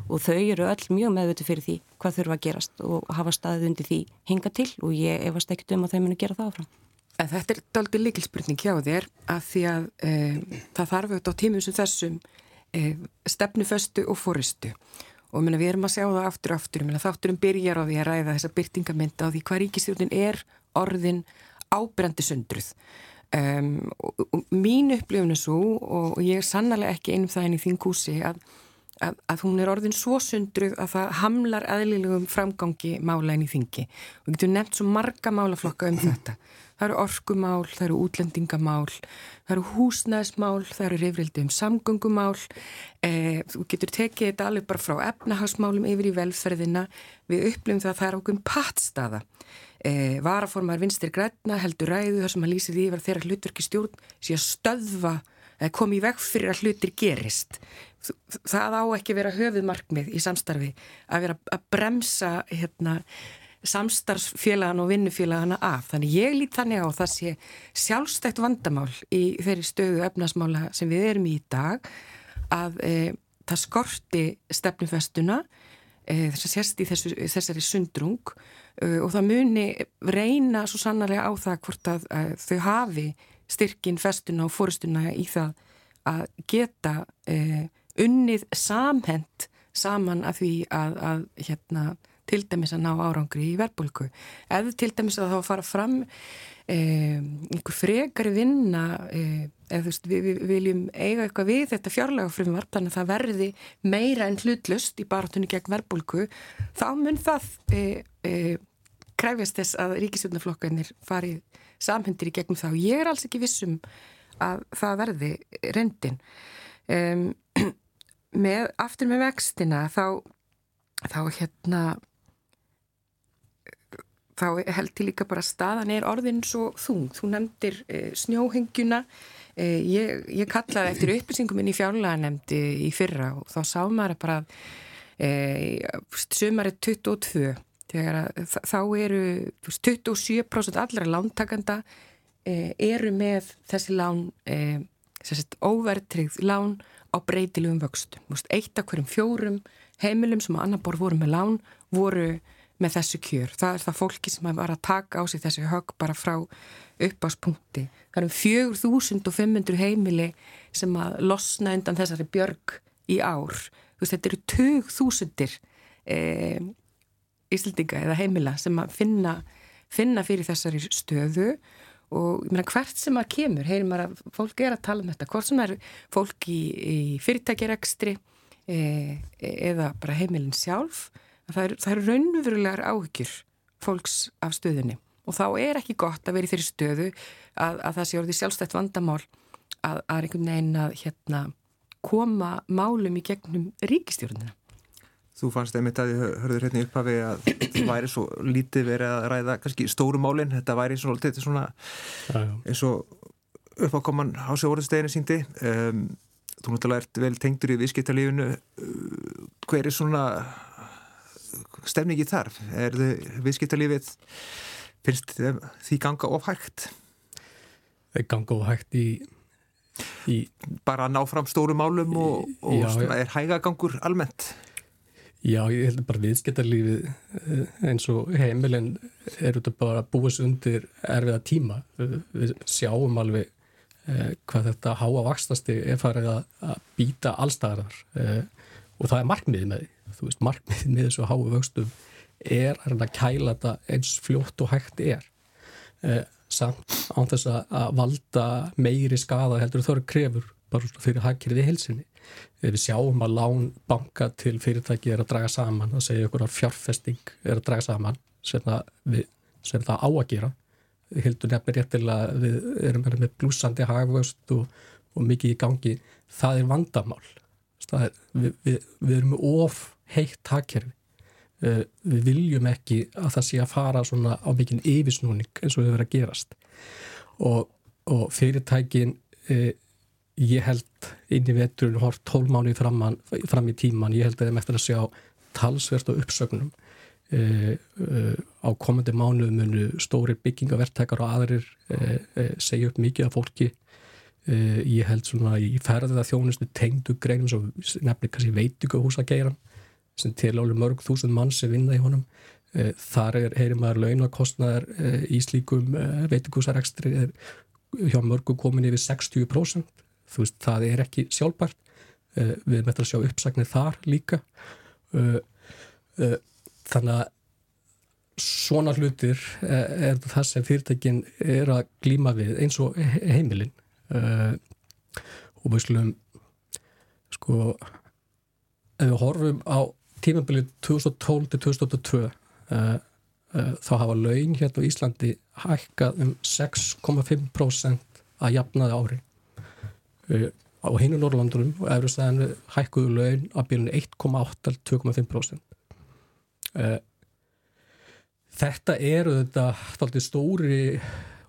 og þau eru öll mjög meðviti fyrir því hvað þurfa að gerast og hafa staðið undir því hinga til og ég efast ekkert um að þau munu gera það áfram. En þetta er daldi líkilspurning hjá þér að því að e, það þarf auðvitað á tímum sem þessum e, stefnuföstu og fóristu og minna, við erum að sjá það aftur og aftur. Minna, þátturum byrjar á því að ræða þessa byrtingamynda á því hvað ríkistjórnin er orðin ábrendi sundruð. Um, og, og mín upplifinu svo og ég er sannlega ekki einum það inn í þín kúsi að, að, að hún er orðin svo sundruð að það hamlar aðlilegum framgangi mála inn í þingi. Og getur nefnt svo marga málaflokka um þetta Það eru orkumál, það eru útlendingamál, það eru húsnæðismál, það eru reyfrildi um samgöngumál. Eh, þú getur tekið þetta alveg bara frá efnahagsmálum yfir í velferðina. Við upplifum það að það er okkur pattstaða. Eh, varaformar vinstir græna heldur ræðu þar sem hann lýsir því að þeirra hluturki stjórn sé að stöðva, eh, komi í veg fyrir að hlutir gerist. Það á ekki vera höfuð markmið í samstarfi að vera að bremsa hérna samstarfsfélagan og vinnufélagana af. Þannig ég lít þannig á það sé sjálfstækt vandamál í þeirri stöðu efnasmála sem við erum í í dag að e, það skorti stefnufestuna e, þess að sérst í þessu, þessari sundrung e, og það muni reyna svo sannarlega á það hvort að, að þau hafi styrkin festuna og fórustuna í það að geta e, unnið samhend saman af því að, að hérna til dæmis að ná árangri í verbulgu eða til dæmis að þá fara fram eh, einhver frekari vinna eh, eða þú veist við, við viljum eiga eitthvað við þetta fjárlega frumvarp þannig að það verði meira en hlutlust í baratunni gegn verbulgu þá mun það eh, kræfjast þess að ríkisjónaflokkanir farið samhendir í gegnum þá. Ég er alls ekki vissum að það verði reyndin. Um, [CLEARS THROAT] með, aftur með vextina þá þá hérna þá held ég líka bara staðan er orðin svo þung. Þú nefndir e, snjóhengjuna, e, ég, ég kallaði eftir upplýsingum inn í fjárlega nefndi í fyrra og þá sá maður bara e, sömarið 22, þegar að, þá eru 27% allra lántakanda e, eru með þessi lán, e, óvertrið lán á breytilegum vöxtum. Eitt af hverjum fjórum heimilum sem á annar borð voru með lán voru með þessu kjör. Það er það fólki sem var að taka á sig þessi högg bara frá uppáspunkti. Það eru 4500 heimili sem að losna undan þessari björg í ár. Veist, þetta eru 2000 e, íslendinga eða heimila sem að finna, finna fyrir þessari stöðu og meina, hvert sem maður kemur, heyrir maður að fólk er að tala um þetta, hvort sem er fólk í, í fyrirtækjarekstri e, eða bara heimilin sjálf það eru er raunverulegar áhyggjur fólks af stöðunni. Og þá er ekki gott að vera í þeirri stöðu að, að það sé orðið sjálfstætt vandamál að, að einhvern veginn að hérna, koma málum í gegnum ríkistjórnina. Þú fannst einmitt að þið hörður hérna upp af að það væri svo lítið verið að ræða kannski stóru málinn, þetta væri svona, svona eins og uppákoman á sig orðisteginu síndi um, þú náttúrulega ert vel tengdur í viðskiptalífinu. Hver er svona stefningi þar? Er þið viðskiptalífið finnst því ganga ofhægt? Ganga ofhægt í, í bara að ná fram stóru málum og, og já, er hægagangur almennt? Já, ég held bara viðskiptarlífið eh, eins og heimilin er út að bara búa sig undir erfiða tíma. Við sjáum alveg eh, hvað þetta háa vakstasti er farið að, að býta allstæðar eh, og það er markmiðið með því. Þú veist, markmiðið með þessu háu vöxtum er að kæla þetta eins fljótt og hægt er. Eh, samt án þess að valda meiri skada heldur þau krefur bara fyrir hagkerfið í helsinni við sjáum að lán banka til fyrirtæki er að draga saman að segja ykkur að fjárfesting er að draga saman sem það, við, sem það á að gera hildur nefnir réttilega við erum með blúsandi hagvöst og, og mikið í gangi það er vandamál er, við, við, við erum of heitt hagkerfi. Uh, við viljum ekki að það sé að fara svona á mikinn yfirsnúning eins og við verðum að gerast. Og, og fyrirtækin uh, ég held inn í veturinn hort tólmáni fram, fram í tíman, ég held að þeim eftir að sjá talsvert og uppsögnum. E, e, á komandi mánu munu stóri byggingavertekar og aðrir e, segja upp mikið af fólki e, ég held svona í ferðið að þjónustu tengdu greinum sem nefnir kannski veitingu hús að geyra sem til álega mörg þúsund mann sem vinna í honum. E, þar er, heyrir maður launakostnaðar í slíkum veitingúsarekstri er hjá mörgu komin yfir 60% þú veist, það er ekki sjálfbært. Uh, við erum eftir að sjá uppsagnir þar líka. Uh, uh, þannig að svona hlutir er það sem fyrirtækin er að glíma við eins og heimilin og við slum sko ef við horfum á tímabilið 2012 til 2002 þá hafa laun hérna á Íslandi hækkað um 6,5% að jafnaði ári Eh, á hinu Norrlandunum og Efrastæðinu hækkuðu laun að byrjunni 1,8 til 2,5%. Eh, þetta eru þetta stóri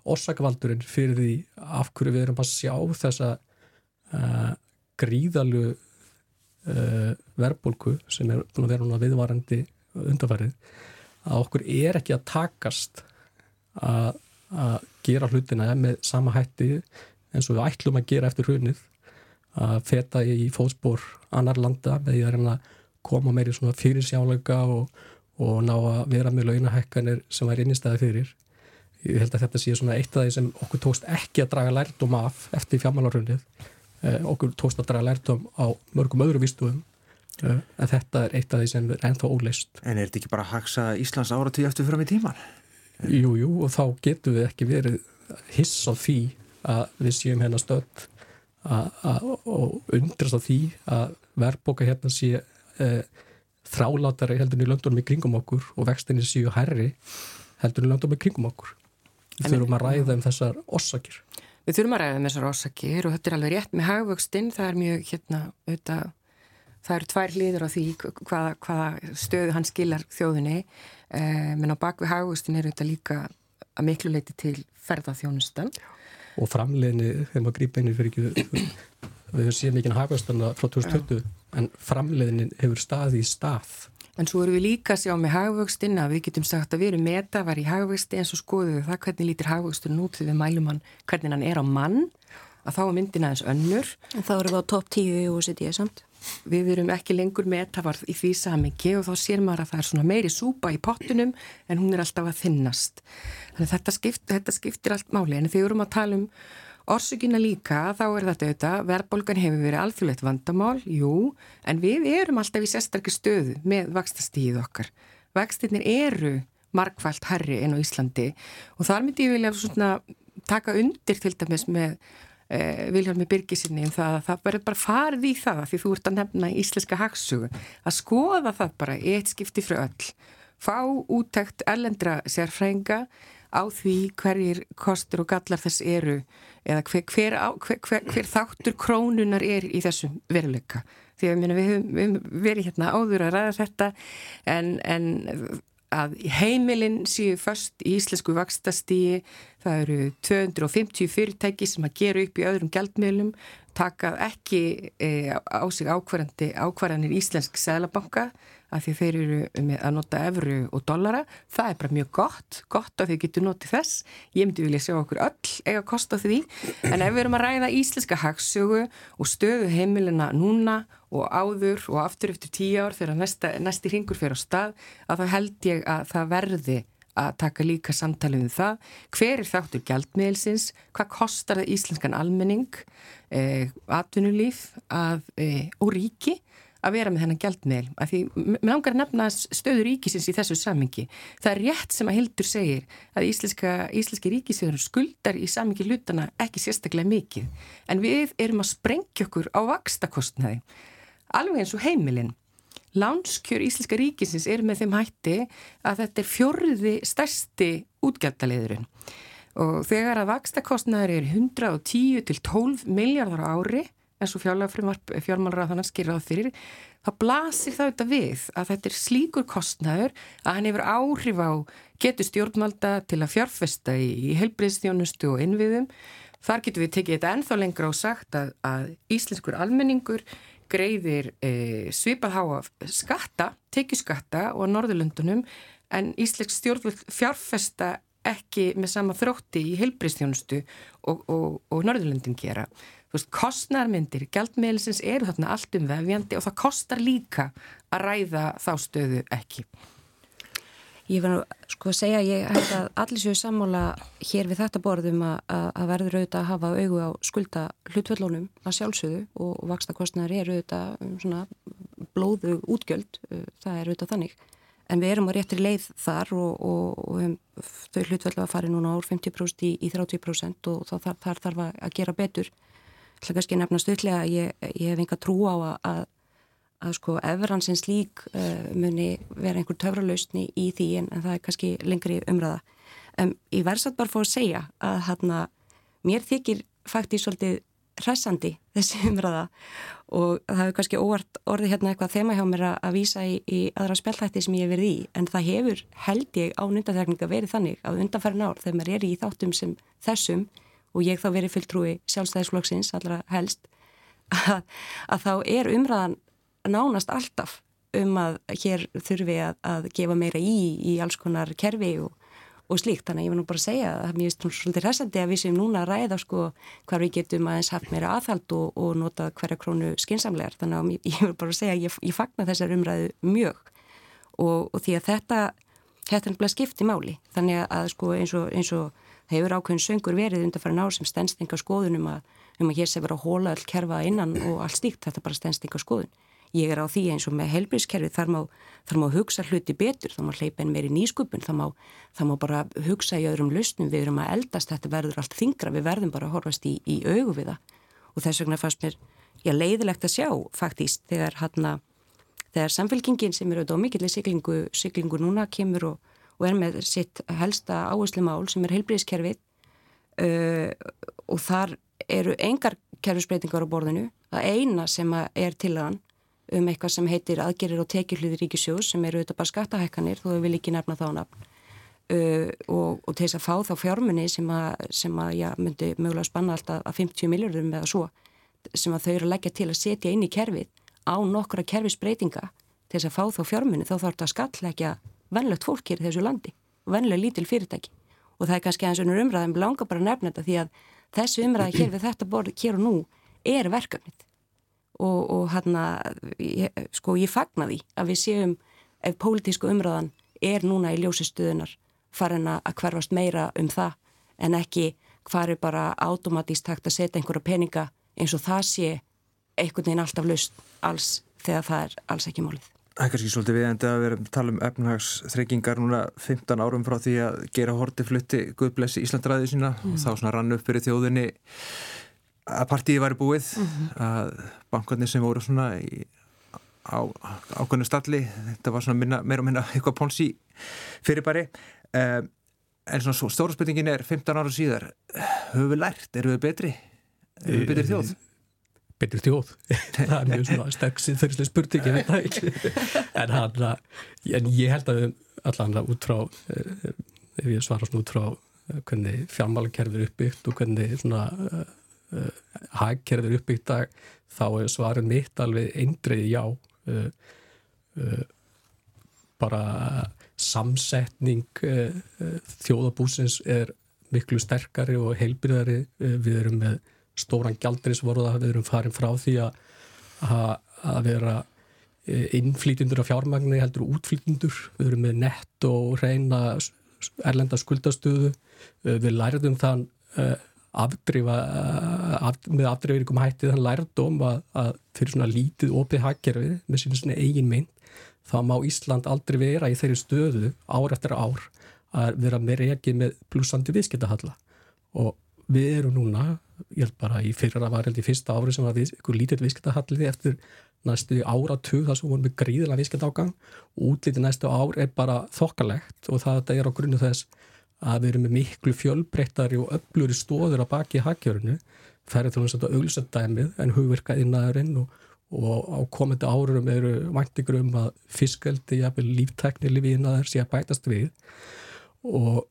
orsakvaldurinn fyrir því af hverju við erum að sjá þessa uh, gríðalu uh, verbulgu sem er búin að vera núna viðvarandi undarfærið að okkur er ekki að takast að, að gera hlutina með sama hætti eins og við ætlum að gera eftir hrunið að feta í fótspór annar landa með því að reyna að koma meiri svona fyrir sjálflega og, og ná að vera með launahekkanir sem er innistæði fyrir. Ég held að þetta sé svona eitt af því sem okkur tókst ekki að draga lærdom af eftir fjármálarhrunnið. Eh, okkur tókst að draga lærdom á mörgum öðru výstuðum eh, en þetta er eitt af því sem er ennþá óleist. En er þetta ekki bara að haksa Íslands áratíð eftir fram í tíman? Jú, jú, og þá getur við ekki verið hiss á því að við séum hérna stöld og undrast á því að verðboka hérna sé e, þrálátari heldur í löndunum í kringum okkur og vextinni séu herri heldur í löndunum í kringum okkur. Við þurfum að ræða um þessar orsakir. Við þurfum að ræða um þessar orsakir og þetta er alveg rétt með hagvöxtinn, það er mjög hérna, auðvitað, það eru tvær hlýður á því hvaða, hvaða stöðu hann skilar þjóðinni, eh, menn á bakvið hagvöxtinn er auðvitað líka að miklu leiti til ferðarþjónustan og framleginni þegar maður grýpa einir fyrir ekki við höfum síðan mikinn hagvöxtana frá 2020 ja. en framleginni hefur staði í stað En svo erum við líka að sjá með hagvöxtin að við getum sagt að við erum metavar í hagvöxti en svo skoðum við það hvernig lítir hagvöxturinn út þegar við mælum hann hvernig hann er á mann. Að þá er myndin aðeins önnur. En þá erum við á topp 10 í OECD samt. Við erum ekki lengur metavarð í því samingi og þá sér maður að það er svona meiri súpa í pottunum en hún er alltaf að þinnast. Þannig þetta, skipt, þetta skiptir allt máli. En þegar við erum að tala um orsugina líka þá er þetta auðvitað, verðbólgan hefur verið alþjóðlegt vandamál, jú, en við erum alltaf í sérstakki stöðu með vakstastíð okkar. Vakstirnir eru markvælt herri enn á Íslandi og þar myndi ég vilja taka undir til dæmis með eh, Vilhelmi Birgisinni um það að það verður bara farið í það því þú ert að nefna íslenska hagsugu að skoða það bara eitt skipti frá öll fá útækt erlendra sérfrænga á því hverjir kostur og gallar þess eru eða hver, hver, hver, hver þáttur krónunar er í þessum veruleika. Því að við höfum verið hérna áður að ræða þetta en, en að heimilinn séu först í íslensku vakstastíi, það eru 250 fyrirtæki sem að gera upp í öðrum gældmiðlum, taka ekki e, á sig ákvarðanir íslensk seglabanka að því þeir eru að nota evru og dollara, það er bara mjög gott gott að þið getur notið þess. Ég myndi vilja sjá okkur öll eiga kost á því. En ef við erum að ræða íslenska hagsögu og stöðu heimilina núna og áður og aftur eftir tíu ár þegar næsti ringur fyrir á stað að þá held ég að það verði að taka líka samtalið um það. Hver er þáttur gældmiðilsins hvað kostar það íslenskan almenning eh, atvinnulíf að, eh, og ríki að vera með þennan gældmiðl af því mér langar að nefna stöður ríkisins í þessu samingi. Það er rétt sem að Hildur segir að íslenska, íslenski ríkisjóður skuldar í samingi hlutana ekki sérstaklega mikið en við erum að sprengja okkur á vakstakostnaði alveg eins og heimilinn. Lánskjör íslenska ríkisins er með þeim hætti að þetta er fjörði stærsti útgjaldaleðurinn og þegar að vakstakostnaður er 110 til 12 miljardar ári eins og fjármálra þannig að skýra á fyrir, þá blasir það auðvitað við að þetta er slíkur kostnæður að hann hefur áhrif á getur stjórnmalda til að fjárfesta í, í helbriðstjónustu og innviðum. Þar getur við tekið þetta ennþá lengra og sagt að, að íslenskur almenningur greiðir e, svipað háa skatta, tekjuskatta og Norðurlundunum en íslensk stjórnvöld fjárfesta ekki með sama þrótti í helbriðstjónustu og, og, og Norðurlundin gera þú veist, kostnarmyndir, gældmiðlisins eru þarna allt um vefjandi og það kostar líka að ræða þá stöðu ekki. Ég verður sko að segja, ég held að allir séu sammála hér við þetta borðum að, að verður auðvitað að hafa augu á skulda hlutvöldlónum að sjálfsögðu og, og vakstakostnaður er auðvitað um, svona blóðu útgjöld, uh, það er auðvitað þannig. En við erum á réttri leið þar og, og, og þau hlutvöldu að fara núna úr 50% í, í 30% og þar þarf að gera betur ætla kannski að nefna stöðlega að ég, ég hef enga trú á að, að, að sko efransins lík uh, muni vera einhver töfralausni í því en, en það er kannski lengri umræða. Um, ég verðs að bara fá að segja að hérna mér þykir faktisk svolítið hressandi þessi [LAUGHS] umræða og það hefur kannski óvart orðið hérna eitthvað þema hjá mér að vísa í, í aðra spjallhætti sem ég hef verið í en það hefur held ég á undanþekninga verið þannig að undanferðin ár þegar maður er í þáttum sem þessum og ég þá verið fulltrúi sjálfstæðisflokksins allra helst að, að þá er umræðan nánast alltaf um að hér þurfi að, að gefa meira í í alls konar kerfi og, og slíkt. Þannig að ég vil nú bara segja að mér finnst svolítið resandi að við sem núna ræða sko hvar við getum aðeins haft meira aðhald og, og nota hverja krónu skinsamlegar þannig að ég, vil bara segja að ég, ég fagna þessar umræðu mjög. Og, og því að þetta þetta er náttúrulega skipti máli. Þannig að sko eins og, eins og hefur ákveðin söngur verið undan fara ná sem stenstinga skoðunum um að hér sé vera að hóla all kerfa innan og allt stíkt, þetta er bara stenstinga skoðun. Ég er á því eins og með helbrískerfi þar má, þar má hugsa hluti betur, þá má hleypa einn meiri nýskupun, þá má, má bara hugsa í öðrum lausnum, við erum að eldast, þetta verður allt þingra, við verðum bara að horfast í, í augu við það. Og þess vegna fannst mér, já, leiðilegt að sjá faktíst þegar hann að þegar samfélkingin sem eru á mikilvæg siglingu, siglingu núna kemur og og er með sitt helsta áherslu mál sem er heilbríðiskerfið uh, og þar eru engar kerfisbreytingar á borðinu. Það eina sem er til þann um eitthvað sem heitir aðgerir og tekjuhliði ríkisjós sem eru auðvitað bara skattahækkanir þó við vil ekki nefna þá nafn uh, og, og til þess að fá þá fjármunni sem að, sem að já, myndi mögulega spanna alltaf að 50 miljardum eða svo sem að þau eru að leggja til að setja inn í kerfið á nokkura kerfisbreytinga til þess að fá þá fjármunni þá þarf þetta að skallleggja vennlegt fólk hér í þessu landi og vennlega lítil fyrirtæki og það er kannski eins og einhver umræðum langar bara að nefna þetta því að þessu umræði hér við þetta borð hér og nú er verkefnið og, og hann að sko ég fagna því að við séum ef pólitísku umræðan er núna í ljósistuðunar farin að hverfast meira um það en ekki hvar er bara automatíst hægt að setja einhverja peninga eins og það sé einhvern veginn alltaf laust alls þegar það er alls ekki málið. Það er kannski svolítið viðendi að vera að tala um efnahagsþreykingar núna 15 árum frá því að gera hortiflutti Guðblessi Íslandræði sína mm. og þá svona rann upp fyrir þjóðinni að partíi væri búið mm -hmm. að bankarnir sem voru svona í, á ákveðinu stalli þetta var svona minna, meira og minna eitthvað pónsi fyrirbæri um, en svona stóra spurningin er 15 ára síðar höfum við lært, erum við betri erum við betri þjóð? Betri þjóð. [LAUGHS] Það er mjög svona sterksið þurrslega spurning ég veit það ekki. En, hann, en ég held að allan út frá eh, ef ég svara svona út frá eh, hvernig fjármálakerfið er uppbyggt og hvernig svona uh, hagkerfið uppbyggt dag þá er svarin mitt alveg eindreið já. Uh, uh, bara samsetning þjóðabúsins er miklu sterkari og heilbyrðari við erum með stóran gjaldrisvorða, við erum farin frá því að, að vera innflýtindur af fjármagni heldur útflýtindur, við erum með nett og reyna erlenda skuldastöðu, við lærðum þann afdrifa af, með afdrifaríkum hætti þann lærdóm að, að fyrir svona lítið opið hagkerfið með sín svona eigin mynd þá má Ísland aldrei vera í þeirri stöðu ár eftir ár að vera með reygið með plussandi viðskiptahalla. Og við erum núna ég held bara í fyrra var held í fyrsta ári sem var við, ykkur lítið viðskiptahallið eftir næstu áratug þar sem vorum við gríðilega viðskiptahágang og útlítið næstu ár er bara þokkalegt og það er á grunnu þess að við erum með miklu fjölbreyttari og öfluri stóður að baki í haggjörnu ferðið þá náttúrulega auðvilsendæmið en hugverka innaðurinn og, og á komandi árum eru væntingur um að fiskaldi, jafnvel líftækni lífi innaður sé að bætast við. Og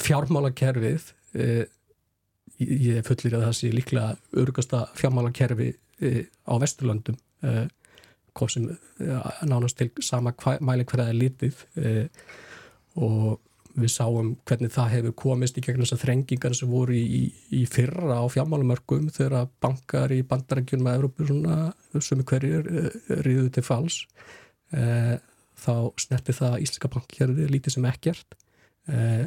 fjármálakerfið eh, ég fullir að það sé líklega örgasta fjármálakerfi eh, á Vesturlandum eh, kom sem nánast til sama mæli hverjaði lítið og við sáum hvernig það hefur komist í gegnum þessar þrengingar sem voru í, í, fyrra á fjármálumörkum þegar bankar í bandarækjunum að Európu svona, sem er hverjir eh, riðuð til fals e, þá snerti það Íslika bankjörði lítið sem ekkert. E,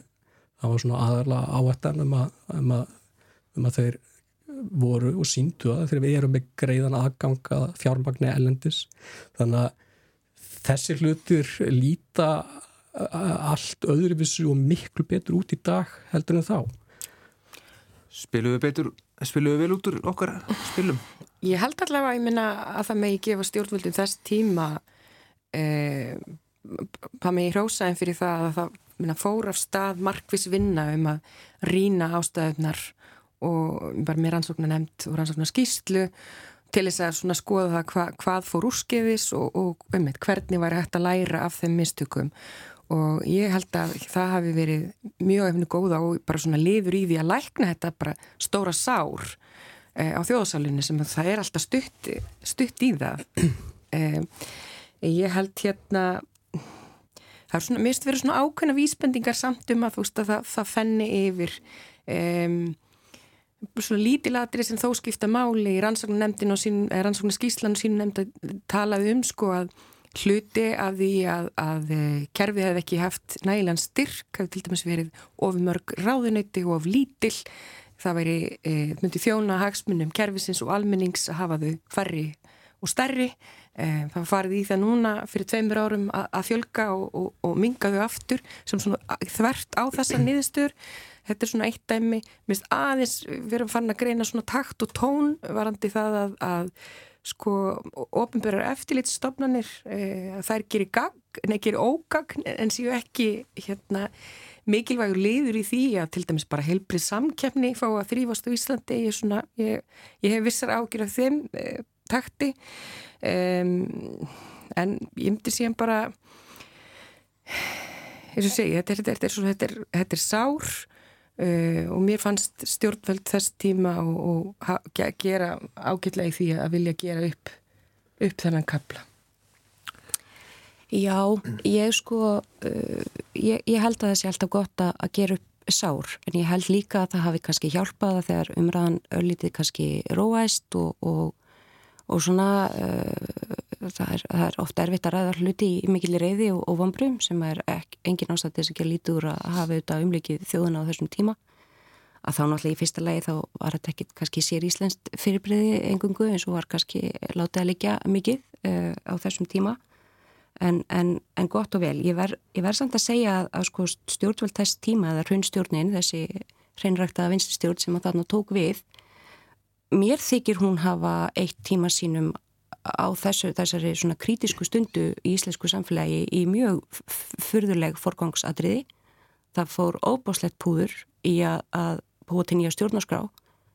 það var svona aðarlega áættan um að, um að, um að þeir voru og síndu að þegar við erum með greiðan aðganga fjármagni ellendis þannig að þessi hlutur líta allt öðruvissu og miklu betur út í dag heldur en þá Spilum við betur, spilum við vel út úr okkar spilum? Ég held allavega að ég minna að það megi gefa stjórnvöldum þess tíma eh, það megi hrósaðin fyrir það að það minna, fór af stað markvis vinna um að rína ástæðunar og bara með rannsóknar nefnd og rannsóknar skýslu til þess að skoða það hva, hvað fór úrskiðis og, og um, hvernig var hægt að læra af þeim mistökum. Og ég held að það hafi verið mjög efni góða og bara svona lifur í því að lækna þetta bara stóra sár eh, á þjóðsálunni sem það er alltaf stutt, stutt í það. [CLEARS THROAT] Eh, ég held hérna það er svona, mér finnst verið svona ákveðna vísbendingar samt um að þú veist að það, það fenni yfir um, svona lítilatri sem þó skipta máli í rannsóknarnemndin og rannsóknarskíslan og sín nefnd að talaði um sko að hluti af því að, að eh, kerfið hefði ekki haft nægilegan styrk, hefði til dæmis verið ofumörg ráðunöyti og of lítill það væri, e, myndi þjóna hagsmunum kerfisins og almennings að hafa þau færri og stærri. E, það farið í það núna fyrir tveimur árum að fjölga og, og, og minga þau aftur sem svona þvert á þessa niðurstur þetta er svona eitt dæmi, minnst aðeins við erum fann að greina svona takt og tón varandi það að, að sko ofinbærar eftirlitstofnanir e, þær gerir gagn, nei gerir ógagn en séu ekki hérna mikilvægur liður í því að til dæmis bara heilbrið samkjafni fá að þrýfast á Íslandi. Ég, svona, ég, ég hef vissar ágjur af þeim e, takti. Um, en ég myndi síðan bara eins og segja þetta er, þetta er, þetta er, þetta er sár Uh, og mér fannst stjórnveld þess tíma og, og gera ágætlega í því að vilja gera upp, upp þennan kapla. Já, ég sko, uh, ég, ég held að það sé alltaf gott að, að gera upp sár, en ég held líka að það hafi kannski hjálpaða þegar umræðan öllítið kannski róæst og, og, og svona uh, það er, það er ofta erfitt að ræða hluti í mikil reyði og, og vonbrum sem er ekki, engin ástætt þess að gera lítur að hafa auðvitað umlikið þjóðuna á þessum tíma. Að þá náttúrulega í fyrsta lagi þá var þetta ekki kannski sér íslenskt fyrirbreyði engungu eins og var kannski látið að leggja mikið uh, á þessum tíma. En, en, en gott og vel. Ég verð ver samt að segja að, að sko, stjórnvöld þess tíma eða hraunstjórnin þessi hreinræktaða vinststjórn sem að þarna tók við mér þykir hún hafa eitt tíma sínum á þessu, þessari svona krítisku stundu í íslensku samfélagi í mjög fyrðuleg forgangsadriði. Það fór óbáslegt púður í að, að búa til nýja stjórnarskrá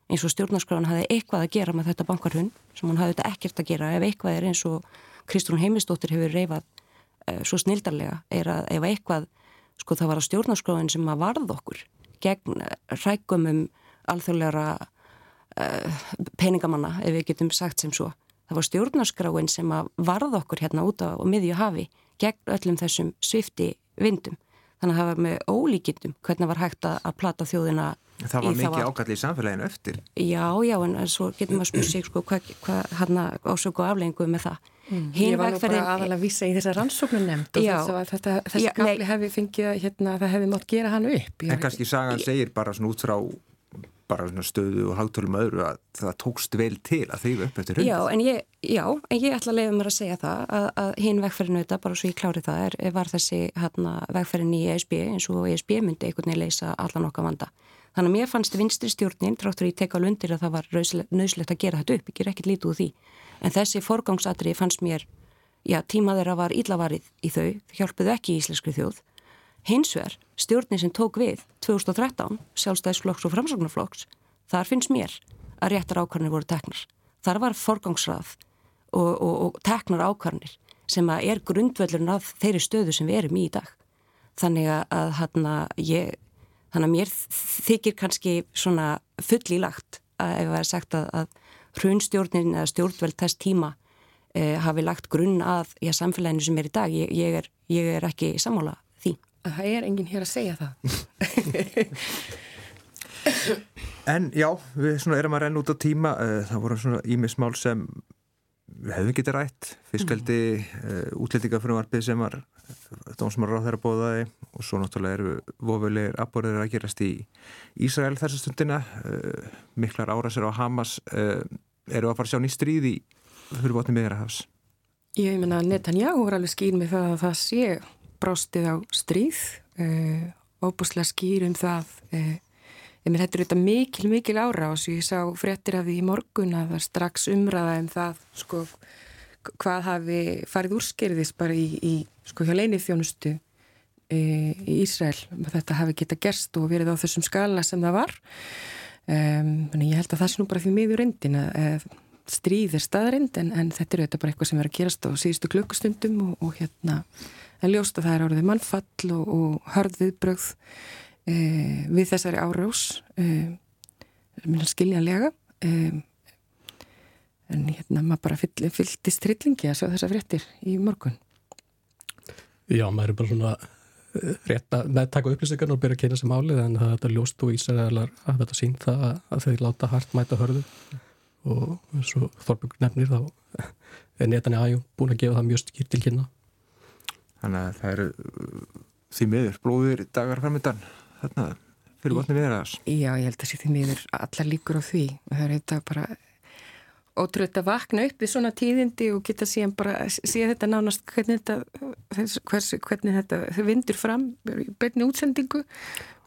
eins og stjórnarskráin hafði eitthvað að gera með þetta bankarhund sem hún hafði þetta ekkert að gera ef eitthvað er eins og Kristrún Heimistóttir hefur reyfað uh, svo snildarlega er að ef eitthvað sko það var að stjórnarskráin sem að varð okkur gegn rækumum alþjóðlegra uh, peningamanna ef við getum sagt sem svo. Það var stjórnarskráin sem að varða okkur hérna út á miðju hafi gegn öllum þessum svifti vindum. Þannig að það var með ólíkindum hvernig var hægt að plata þjóðina Það var mikið ágætli í samfélaginu eftir. Já, já, en svo getum við að spyrja sig sko, hvað hva, hérna ásöku afleggingu með það. Mm. Ég var nú bara aðalega að vísa í þessa rannsóknum nefnd og þess að þetta, þessi kapli hefði fengið að hérna, það hefði mótt gera hann upp. En kannski sagan segir bara svona út frá bara stöðu og hagtölum öðru að það tókst vel til að þýfa upp eftir hund. Já, já, en ég ætla að leiða mér að segja það að, að hinn vegferðinu þetta, bara svo ég klári það, er, var þessi hérna, vegferðin í ESB eins og ESB myndi einhvern veginn leysa allan okkar vanda. Þannig að mér fannst vinstri stjórnin, tráttur ég teka alveg undir að það var nöðslegt að gera þetta upp, ég ger ekkert lítið úr því. En þessi forgangsadri fannst mér, já, tíma þeirra var íllavarið í þau, hjálpuðu ekki íslenskri þjóð Hins vegar, stjórnin sem tók við 2013, sjálfstæðisflokks og framsagnarflokks, þar finnst mér að réttar ákvarnir voru teknar. Þar var forgangsrað og, og, og teknar ákvarnir sem að er grundvöldurinn af þeirri stöðu sem við erum í í dag. Þannig að, hana, ég, þannig að mér þykir kannski svona full í lagt að ef það er sagt að, að hrunstjórnin eða stjórnveld þess tíma eh, hafi lagt grunn að já, samfélaginu sem er í dag. Ég, ég, er, ég er ekki sammála að það er enginn hér að segja það. [LAUGHS] En já, við erum að renna út á tíma eh, það voru svona ímismál sem við hefum getið rætt. Fiskaldi, mm. uh, eh, útlendingafröðumarfið sem var dómsmára á þeirra bóðaði og svo náttúrulega eru vofulegir aðborðir að gerast í Ísrael þessa stundina. Uh, miklar árasir á Hamas uh, eru að fara að sjá nýst stríði fyrir botni miðrahafs Ég meina Netanyahu er alveg skýr með það að það sé brástið á stríð uh, óbúslega skýr um það uh, með þetta er þetta mikil, mikil ára og svo ég sá fréttir af því í morgun að það strax umræða um það sko hvað hafi farið úrskerðis bara í, í sko hjá leinið þjónustu uh, í Ísrael þetta hafi geta gerst og verið á þessum skala sem það var. Um, ég held að það sé nú bara því miður endin að stríð er staðarind en, en þetta er auðvitað bara eitthvað sem er að gerast á síðustu klukkustundum og, og hérna en ljóst að það er áriðið mannfall og, og hörðviðbröð e, við þessari árás e, skiljanlega e, en hérna maður bara fyll, fylltist trillingi að sjá þessa fréttir í morgun. Já, maður er bara svona rétt að meðtaka upplýsingar og byrja að kynna sem álið en er ljóst og Ísraelar að þetta sín það að þau láta hart mæta hörðu. Og eins og Þorbjörg nefnir þá er netan í aðjum búin að gefa það mjög skýrt til kynna Þannig að það eru uh, því miður blóðir dagar framöndan þarna fyrir botni við þess. Já, ég held að sé því miður allar líkur á því. Það er þetta bara ótrúið að vakna upp í svona tíðindi og geta síðan bara síðan þetta nánast hvernig þetta, hvers, hvernig þetta vindur fram beinni útsendingu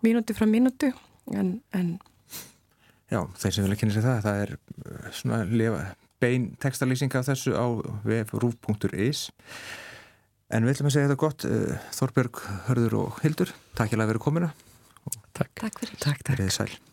mínúti frá mínúti en, en Já, þeir sem vilja kynna sér það, það er uh, svona lefa, bein textalýsing af þessu á vf.ruf.is En við ætlum að segja þetta gott, eh, Þorbjörg, Hörður og Hildur, takk ég að vera komina. Takk. Takk fyrir. Takk, takk.